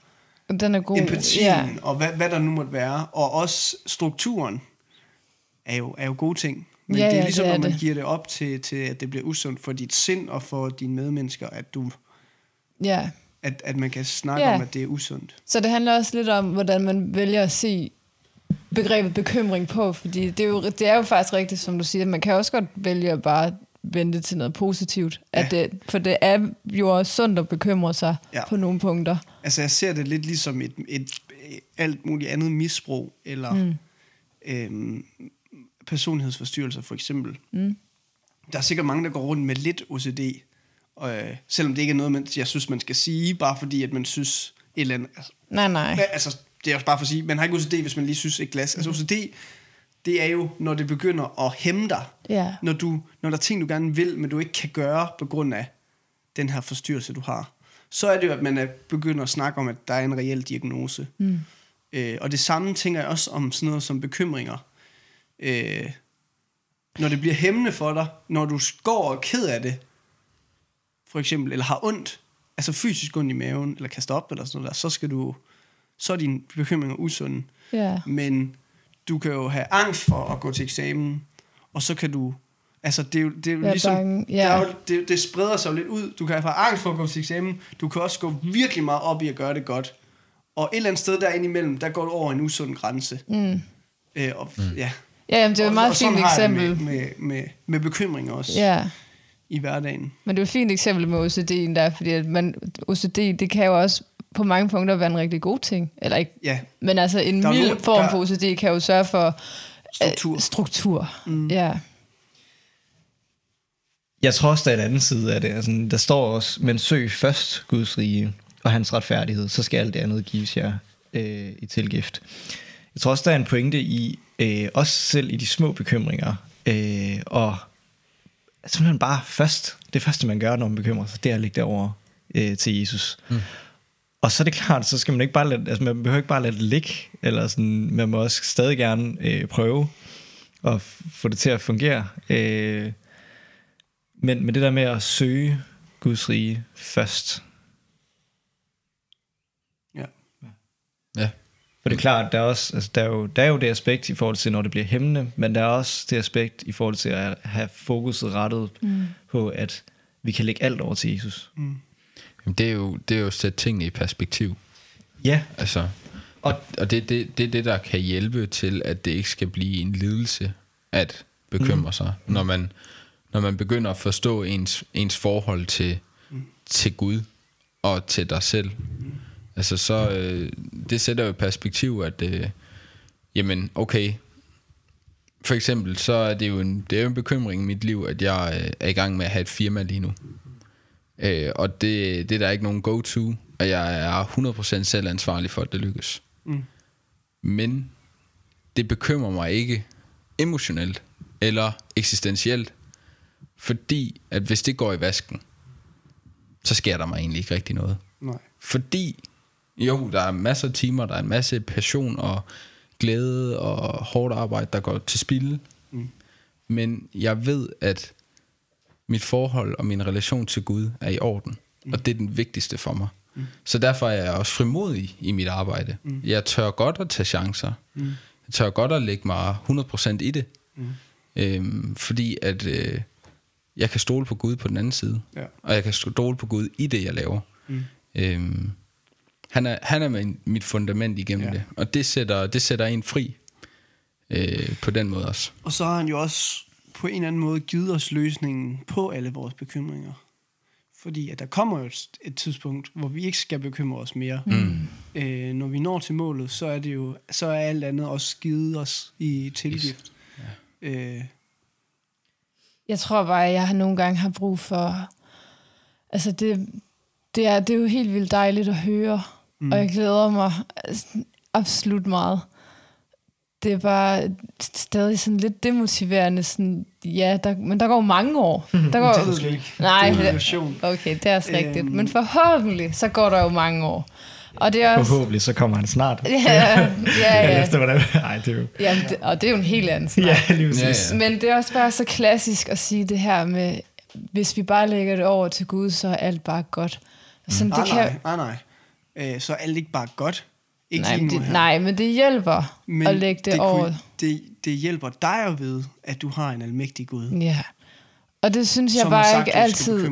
Den er god. empatien Ja. og hvad, hvad der nu måtte være, og også strukturen er jo, er jo gode ting. Men Ja, det er ja, ligesom, det er når man det. giver det op til, til, at det bliver usundt for dit sind og for dine medmennesker, at, du, ja. At, at man kan snakke Ja. om, at det er usundt. Så det handler også lidt om, hvordan man vælger at se begrebet bekymring på, fordi det er jo, det er jo faktisk rigtigt, som du siger, man kan også godt vælge at bare vente til noget positivt. Ja. At det, for det er jo også sundt at bekymre sig ja. på nogle punkter. Altså, jeg ser det lidt ligesom et, et, et alt muligt andet misbrug, eller mm. øhm, personlighedsforstyrrelser for eksempel. Mm. Der er sikkert mange, der går rundt med lidt OCD, og, øh, selvom det ikke er noget, man, jeg synes, man skal sige, bare fordi, at man synes et eller andet... Altså, Nej, nej. Altså, det er også bare for at sige, man har ikke OCD, hvis man lige synes et glas. Altså OCD, det er jo, når det begynder at hæmme dig. Ja. Når, du, når der er ting, du gerne vil, men du ikke kan gøre på grund af den her forstyrrelse, du har. Så er det jo, at man er begynder at snakke om, at der er en reel diagnose. Mm. Øh, og det samme tænker jeg også om sådan noget som bekymringer. Øh, når det bliver hæmmende for dig, når du går og er ked af det, for eksempel, eller har ondt, altså fysisk ondt i maven, eller kaster op, eller sådan noget der, så skal du, så er dine bekymringer usunde. Ja. Men du kan jo have angst for at gå til eksamen, og så kan du, altså det er jo, det er jo Være ligesom, bange, ja. der er jo, det, det spreder sig jo lidt ud. Du kan have angst for at gå til eksamen, du kan også gå virkelig meget op i at gøre det godt. Og et eller andet sted derinde imellem, der går du over en usund grænse. Mm. Øh, og, mm. ja. Ja, jamen, det er jo et meget og fint eksempel. Med, med, med, med bekymringer også Ja, i hverdagen. men det er jo et fint eksempel med OCD'en der, fordi at man, OCD, det kan jo også på mange punkter være en rigtig god ting. Eller ikke, Ja, men altså en Der er mild nogen, form der- for OCD kan jo sørge for struktur. Øh, struktur. Mm. Ja. Jeg tror også, der er en anden side af det. Altså, der står også, men søg først Guds rige og hans retfærdighed, så skal alt det andet gives jer øh, i tilgift. Jeg tror også, der er en pointe i, øh, også selv i de små bekymringer, øh, og simpelthen bare først, det første man gør, når man bekymrer sig, det er at lægge det over øh, til Jesus. Mm. Og så er det klart, så skal man ikke bare lade, altså man behøver ikke bare lade det ligge, eller sådan, man må også stadig gerne øh, prøve at få det til at fungere. Øh, men, men det der med at søge Guds rige først. Ja. Ja. For det er klart, der er, også, altså, der, er jo, der er jo det aspekt i forhold til, når det bliver hæmmende, men der er også det aspekt i forhold til at have fokuset rettet mm. på, at vi kan lægge alt over til Jesus. Mm. Jamen, det er jo, det er jo at sætte tingene i perspektiv. Ja, Altså, og, og det, det, det er det, der kan hjælpe til, at det ikke skal blive en lidelse at bekymre mm. sig. Når man, når man begynder at forstå ens, ens forhold til, mm. til Gud og til dig selv. Mm. Altså så, øh, det sætter jo perspektiv, at øh, jamen okay, for eksempel, så er det jo en, det er jo en bekymring i mit liv, at jeg øh, er i gang med at have et firma lige nu. Øh, og det, det er der ikke nogen go-to, og jeg er 100% selv ansvarlig for, at det lykkes. Mm. Men det bekymrer mig ikke emotionelt eller eksistentielt, fordi at hvis det går i vasken, så sker der mig egentlig ikke rigtig noget. Nej. Fordi, jo, der er masser af timer, der er en masse passion og glæde og hårdt arbejde, der går til spilde. Mm. Men jeg ved, at mit forhold og min relation til Gud er i orden. Mm. Og det er den vigtigste for mig. Mm. Så derfor er jeg også frimodig i mit arbejde. Mm. Jeg tør godt at tage chancer. Mm. Jeg tør godt at lægge mig 100% i det. Mm. Øhm, fordi at øh, jeg kan stole på Gud på den anden side. Ja. Og jeg kan stole på Gud i det, jeg laver. Mm. Øhm, han er, han er min, mit fundament igennem Ja. det. Og det sætter, det sætter en fri øh, på den måde også. Og så har han jo også på en eller anden måde givet os løsningen på alle vores bekymringer. Fordi at der kommer jo et, et tidspunkt, hvor vi ikke skal bekymre os mere. Mm. Øh, når vi når til målet, så er det jo så er alt andet også givet os i tilgift. Ja. Øh, Jeg tror bare, at jeg har nogle gange har brug for... Altså, det, det, er, det er jo helt vildt dejligt at høre, mm. og jeg glæder mig altså, absolut meget. Det er bare stadig sådan lidt demotiverende. Sådan, ja, der, men der går mange år. Der går, det du ikke. Nej, det er. Okay, det er også rigtigt. Øhm. Men forhåbentlig, så går der jo mange år. Og det er også... forhåbentlig så kommer han snart. Ja, ja, ja. Efter hvordan... Nej, det er jo... Jamen, det, og det er jo en helt anden snak. Ja, lige præcis. Ja, ja. Men det er også bare så klassisk at sige det her med, hvis vi bare lægger det over til Gud, så er alt bare godt. Sådan, Nej, det kan, nej, nej, nej. Øh, så er alt ikke bare godt. Ikke nej, det, her. nej, men det hjælper Men at lægge det, det, over. kunne- det, det hjælper dig at vide, at du har en almægtig Gud, Ja. Og det synes jeg bare sagt, ikke altid,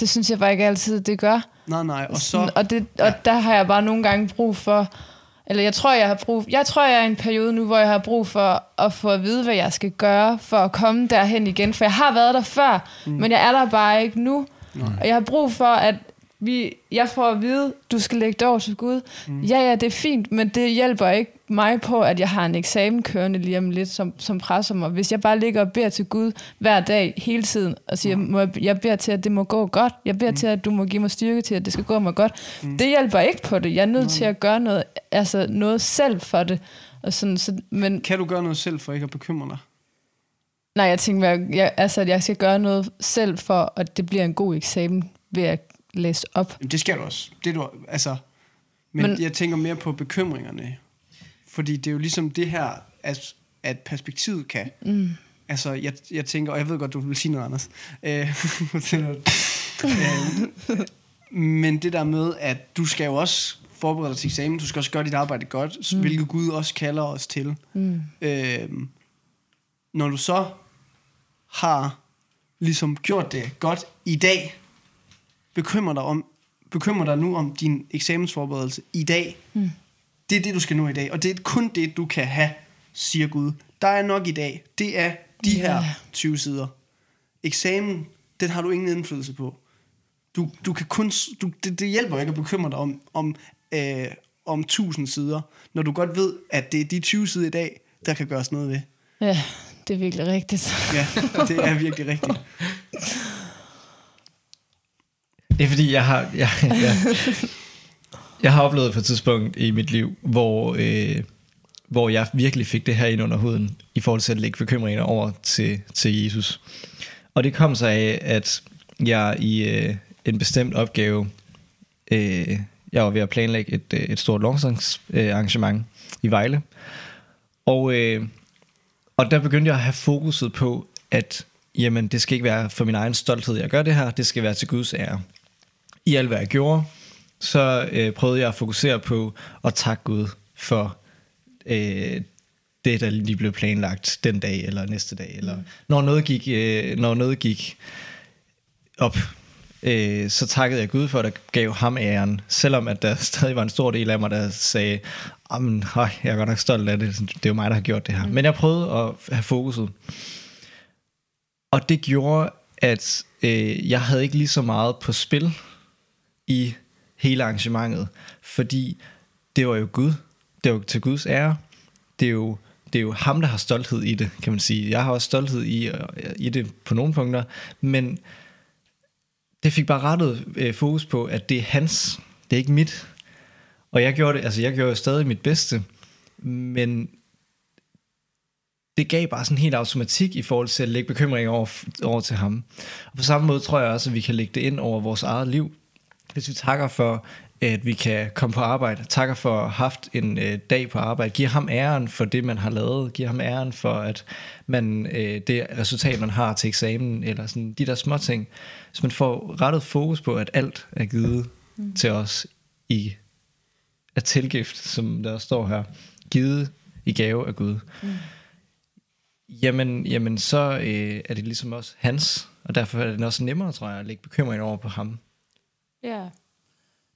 det synes jeg bare ikke altid, det gør. Nej, nej, og så... Og, det, og der har jeg bare nogle gange brug for, eller jeg tror, jeg har brug, jeg tror, jeg er i en periode nu, hvor jeg har brug for at få at vide, hvad jeg skal gøre, for at komme derhen igen. For jeg har været der før, mm. men jeg er der bare ikke nu. Og jeg har brug for, at vi, jeg får at vide, du skal lægge det over til Gud. Mm. Ja, ja, det er fint, men det hjælper ikke mig på, at jeg har en eksamen kørende lige om lidt, som, som presser mig. Hvis jeg bare ligger og beder til Gud hver dag, hele tiden, og siger, må jeg, jeg beder til, at det må gå godt. Jeg beder mm. til, at du må give mig styrke til, at det skal gå mig godt. Mm. Det hjælper ikke på det. Jeg er nødt til at gøre noget, altså noget selv for det. Og sådan, så, men Kan du gøre noget selv for ikke at bekymre dig? nej, jeg tænker, jeg, jeg, altså, at jeg skal gøre noget selv for, at det bliver en god eksamen ved at læse op. Jamen, det skal du også. Det du, altså, men, men jeg tænker mere på bekymringerne. Fordi det er jo ligesom det her, at, at perspektivet kan. Mm. Altså, jeg, jeg tænker, og jeg ved godt, du vil sige noget, Anders. Øh, øh, men det der med, at du skal jo også forberede dig til eksamen, du skal også gøre dit arbejde godt, mm. hvilket Gud også kalder os til. Mm. Øh, når du så har ligesom gjort det godt i dag, bekymrer dig, om, bekymrer dig nu om din eksamensforberedelse i dag. Mm. Det er det, du skal nå i dag, og det er kun det, du kan have, siger Gud. Der er nok i dag. Det er de Ja. her 20 sider. Eksamen, den har du ingen indflydelse på. Du, du kan kun, du, det, det hjælper ikke at bekymre dig om, om, øh, om 1000 sider, når du godt ved, at det er de 20 sider i dag, der kan gøres noget ved. Ja, det er virkelig rigtigt. Ja, det er virkelig rigtigt. Det er fordi, jeg har, jeg, jeg, jeg har oplevet på et tidspunkt i mit liv, hvor, øh, hvor jeg virkelig fik det her ind under huden, i forhold til at lægge bekymringer over til, til Jesus. Og det kom sig af, at jeg i øh, en bestemt opgave, øh, jeg var ved at planlægge et, øh, et stort lovsangsarrangement øh, i Vejle, og, øh, og der begyndte jeg at have fokuset på, at jamen, det skal ikke være for min egen stolthed, jeg gør det her, det skal være til Guds ære. I alt, hvad jeg gjorde, så øh, prøvede jeg at fokusere på at takke Gud for øh, det, der lige blev planlagt den dag, eller næste dag, eller når noget gik, øh, når noget gik op, øh, så takkede jeg Gud for, at der gav ham æren, selvom at der stadig var en stor del af mig, der sagde, Jamen, høj, jeg er godt nok stolt af det, det er jo mig, der har gjort det her. Men jeg prøvede at have fokuset. Og det gjorde, at øh, jeg havde ikke lige så meget på spil i hele arrangementet, fordi det var jo Gud. Det var til Guds ære. Det er jo, det er jo ham, der har stolthed i det, kan man sige. Jeg har også stolthed i, øh, i det på nogle punkter, men det fik bare rettet øh, fokus på, at det er hans, det er ikke mit. Og jeg gjorde det, altså jeg gjorde stadig mit bedste, men det gav bare sådan helt automatik i forhold til at lægge bekymringer over, over til ham. Og på samme måde tror jeg også, at vi kan lægge det ind over vores eget liv. Hvis vi takker for, at vi kan komme på arbejde, takker for at have haft en øh, dag på arbejde, giver ham æren for det, man har lavet, giver ham æren for, at man, øh, det resultat, man har til eksamen, eller sådan de der små ting. Hvis man får rettet fokus på, at alt er givet mm. til os i af tilgift, som der står her, givet i gave af Gud. Mm. Jamen, jamen, så øh, er det ligesom også hans, og derfor er det også nemmere, tror jeg, at lægge bekymringen over på ham. Ja.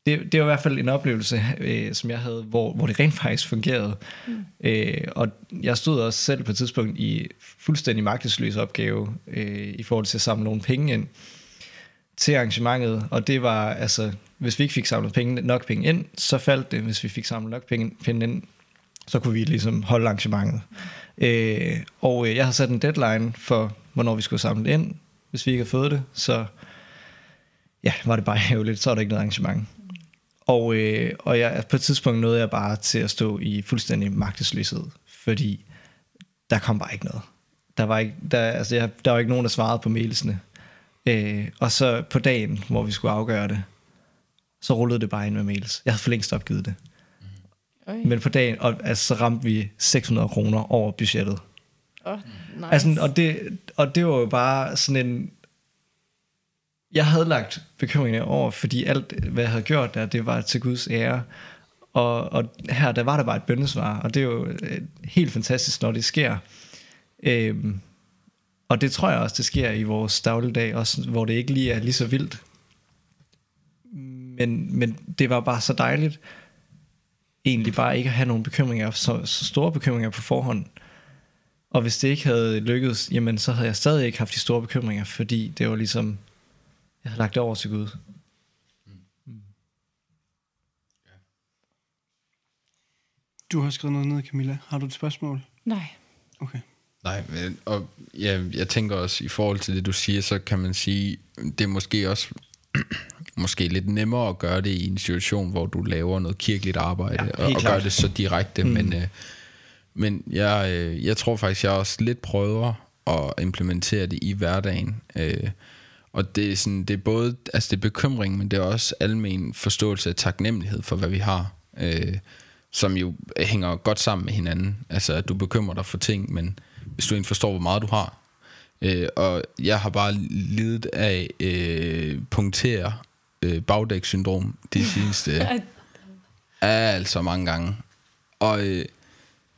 Det, det var i hvert fald en oplevelse, øh, som jeg havde, hvor, hvor det rent faktisk fungerede. Mm. Øh, og jeg stod også selv på et tidspunkt i fuldstændig magtesløs opgave øh, i forhold til at samle nogle penge ind til arrangementet, og det var altså, hvis vi ikke fik samlet penge, nok penge ind, så faldt det. Hvis vi fik samlet nok penge, penge ind, så kunne vi ligesom holde arrangementet. Øh, og øh, jeg har sat en deadline for, hvornår vi skulle samle ind. Hvis vi ikke har fået det, så ja, var det bare hævligt, så var der ikke noget arrangement. Og, øh, og jeg, på et tidspunkt nåede jeg bare til at stå i fuldstændig magtesløshed, fordi der kom bare ikke noget. Der var ikke, der, altså jeg, der var ikke nogen, der svarede på mailsene. Øh, og så på dagen, hvor vi skulle afgøre det, så rullede det bare ind med mails. Jeg havde for længst opgivet det. Oj. Men på dagen, og, altså, så ramte vi 600 kroner over budgettet. Oh, nice. Altså, og, det, og det var jo bare sådan en... Jeg havde lagt bekymringerne over, fordi alt, hvad jeg havde gjort der, det var til Guds ære. Og, og her, der var der bare et bøndesvar, og det er jo øh, helt fantastisk, når det sker. Øhm, og det tror jeg også, det sker i vores dagligdag, også hvor det ikke lige er lige så vildt. Men, men det var bare så dejligt, egentlig bare ikke at have nogen bekymringer, så, så store bekymringer på forhånd. Og hvis det ikke havde lykkedes, jamen så havde jeg stadig ikke haft de store bekymringer, fordi det var ligesom, jeg havde lagt det over til Gud. Du har skrevet noget ned, Camilla. Har du et spørgsmål? Nej. Okay. Nej, men, og ja, jeg tænker også, i forhold til det, du siger, så kan man sige, det er måske også måske lidt nemmere at gøre det i en situation, hvor du laver noget kirkeligt arbejde, Ja, ja, og, og gør det så direkte, mm. men, øh, Men jeg, øh, jeg tror faktisk, jeg også lidt prøver at implementere det i hverdagen. Øh, og det er, sådan, det er både altså det er bekymring, men det er også almen forståelse af taknemmelighed for, hvad vi har. Øh, som jo hænger godt sammen med hinanden. Altså, at du bekymrer dig for ting, men hvis du ikke forstår, hvor meget du har. Øh, og jeg har bare lidet af øh, punktere øh, bagdækssyndrom de seneste altså mange gange. Og, øh,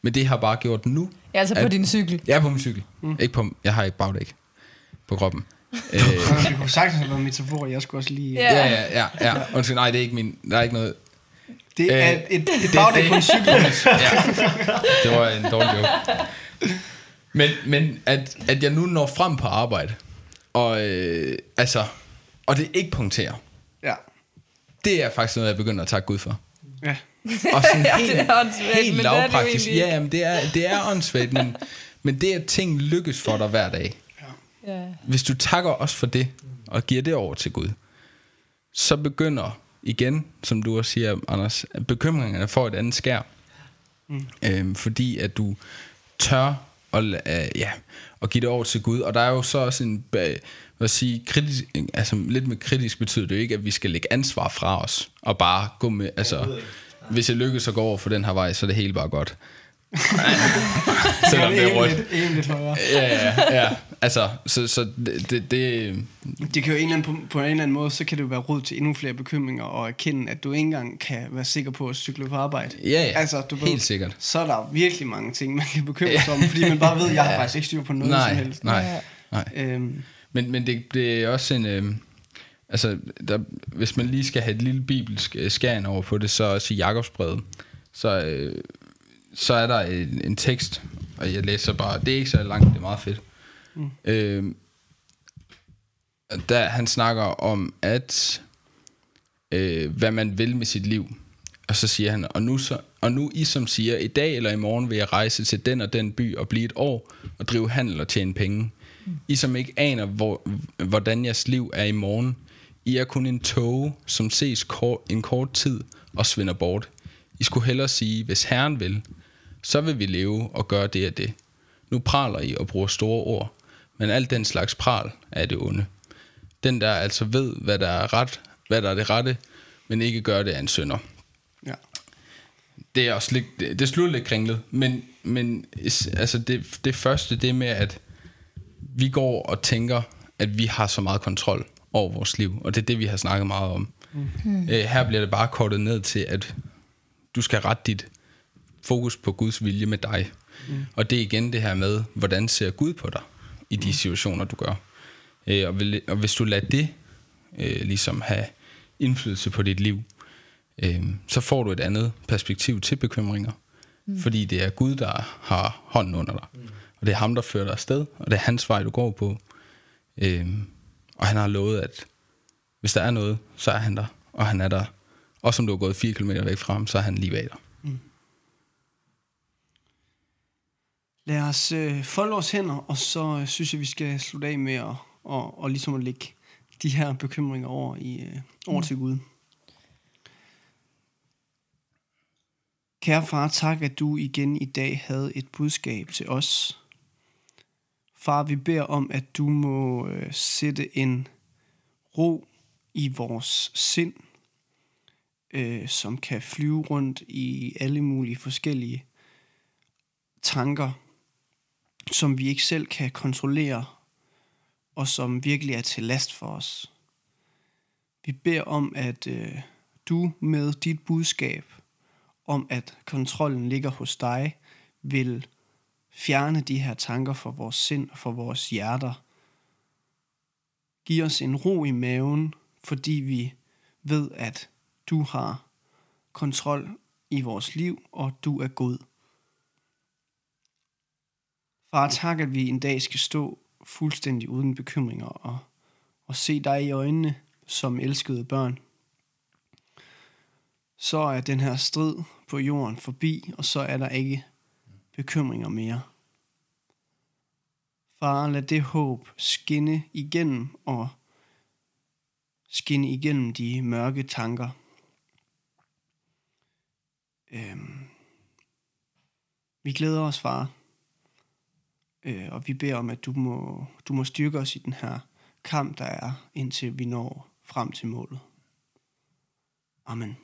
men det har bare gjort nu. Ja, altså på at- din cykel. Er på min cykel. Mm. Ikke på, jeg har ikke bagdæk på kroppen. Øh, Det kunne sagtens have været en metafor, jeg skulle også lige... Ja. ja, ja, ja, ja. Undskyld, nej, det er ikke min, der er ikke noget. Det er Øh, et, et bagdæk på en cykel. ja, det var en dårlig joke. Men, men at, at jeg nu når frem på arbejde, og øh, altså, og det ikke punkterer, Ja. det er faktisk noget, jeg begynder at takke Gud for. Ja. Og sådan Ja, helt, det er helt men det er det lavpraktisk. Ja, jamen, det er, det er åndssvagt, men, men det at ting lykkes for dig hver dag, Ja. hvis du takker os for det, og giver det over til Gud, så begynder igen, som du også siger, Anders, at bekymringerne får et andet skær. Mm. Øhm, fordi at du tør at, øh, ja, at give det over til Gud. Og der er jo så også en, ba- hvad sige, kritisk, altså lidt med kritisk betyder det jo ikke, at vi skal lægge ansvar fra os, og bare gå med, altså, hvis jeg lykkes at gå over for den her vej, så er det hele bare godt. Selvom det er rødt. Lidt, en lidt højere. Ja, ja, ja. Altså, så, så det, det, det, Det kan jo en eller anden, på, på en eller anden måde, så kan det jo være råd til endnu flere bekymringer, og erkende, at du ikke engang kan være sikker på at cykle på arbejde. Ja, ja. Altså, du Helt ved, sikkert. Så er der virkelig mange ting, man kan bekymre sig om, fordi man bare ved, at jeg har faktisk ikke styr på noget nej, som helst. nej, nej. Øhm, Men, men det, det er også en... Øh, altså, der, hvis man lige skal have et lille bibelsk øh, skæring over på det, så også i Jakobsbrevet, så, øh, så er der en, en tekst, og jeg læser bare... Det er ikke så langt, det er meget fedt. Mm. Øh, der han snakker om, at øh, hvad man vil med sit liv. Og så siger han, og nu, så, og nu I som siger, i dag eller i morgen vil jeg rejse til den og den by og blive et år og drive handel og tjene penge. I som ikke aner, hvor, hvordan jeres liv er i morgen. I er kun en tåge, som ses kort, en kort tid og svinder bort. I skulle hellere sige, hvis Herren vil, så vil vi leve og gøre det og det. Nu praler I og bruger store ord, men alt den slags pral er det onde. Den der altså ved, hvad der er ret, hvad der er det rette, men ikke gør det af en sønder. ja. Det er også lidt, det, det slutter lidt kringlet, men, men altså det, det første, det er med, at vi går og tænker, at vi har så meget kontrol over vores liv, og det er det, vi har snakket meget om. Mm. Øh, her bliver det bare kortet ned til, at du skal rette dit fokus på Guds vilje med dig. Mm. Og det er igen det her med, hvordan ser Gud på dig i de situationer, du gør. Øh, og, vil, og hvis du lader det øh, ligesom have indflydelse på dit liv, øh, så får du et andet perspektiv til bekymringer. Mm. Fordi det er Gud, der har hånden under dig. Mm. Og det er ham, der fører dig afsted, og det er hans vej, du går på. Øh, og han har lovet, at hvis der er noget, så er han der. Og han er der. Også om du har gået 4 km væk fra ham, så er han lige bag dig. Lad os øh, folde vores hænder, og så øh, synes jeg, vi skal slutte af med at, og, og ligesom at lægge de her bekymringer over, i, øh, over til Gud. Kære far, tak, at du igen i dag havde et budskab til os. Far, vi beder om, at du må øh, sætte en ro i vores sind, øh, som kan flyve rundt i alle mulige forskellige tanker, som vi ikke selv kan kontrollere, og som virkelig er til last for os. Vi beder om, at øh, du med dit budskab om, at kontrollen ligger hos dig, vil fjerne de her tanker fra vores sind og fra vores hjerter. Giv os en ro i maven, fordi vi ved, at du har kontrol i vores liv, og du er god. Far, tak, at vi en dag skal stå fuldstændig uden bekymringer og, og se dig i øjnene som elskede børn. Så er den her strid på jorden forbi, og så er der ikke bekymringer mere. Far, lad det håb skinne igennem og skinne igennem de mørke tanker. Øhm. Vi glæder os, far. Øh, og vi beder om, at du må, du må styrke os i den her kamp, der er, indtil vi når frem til målet. Amen.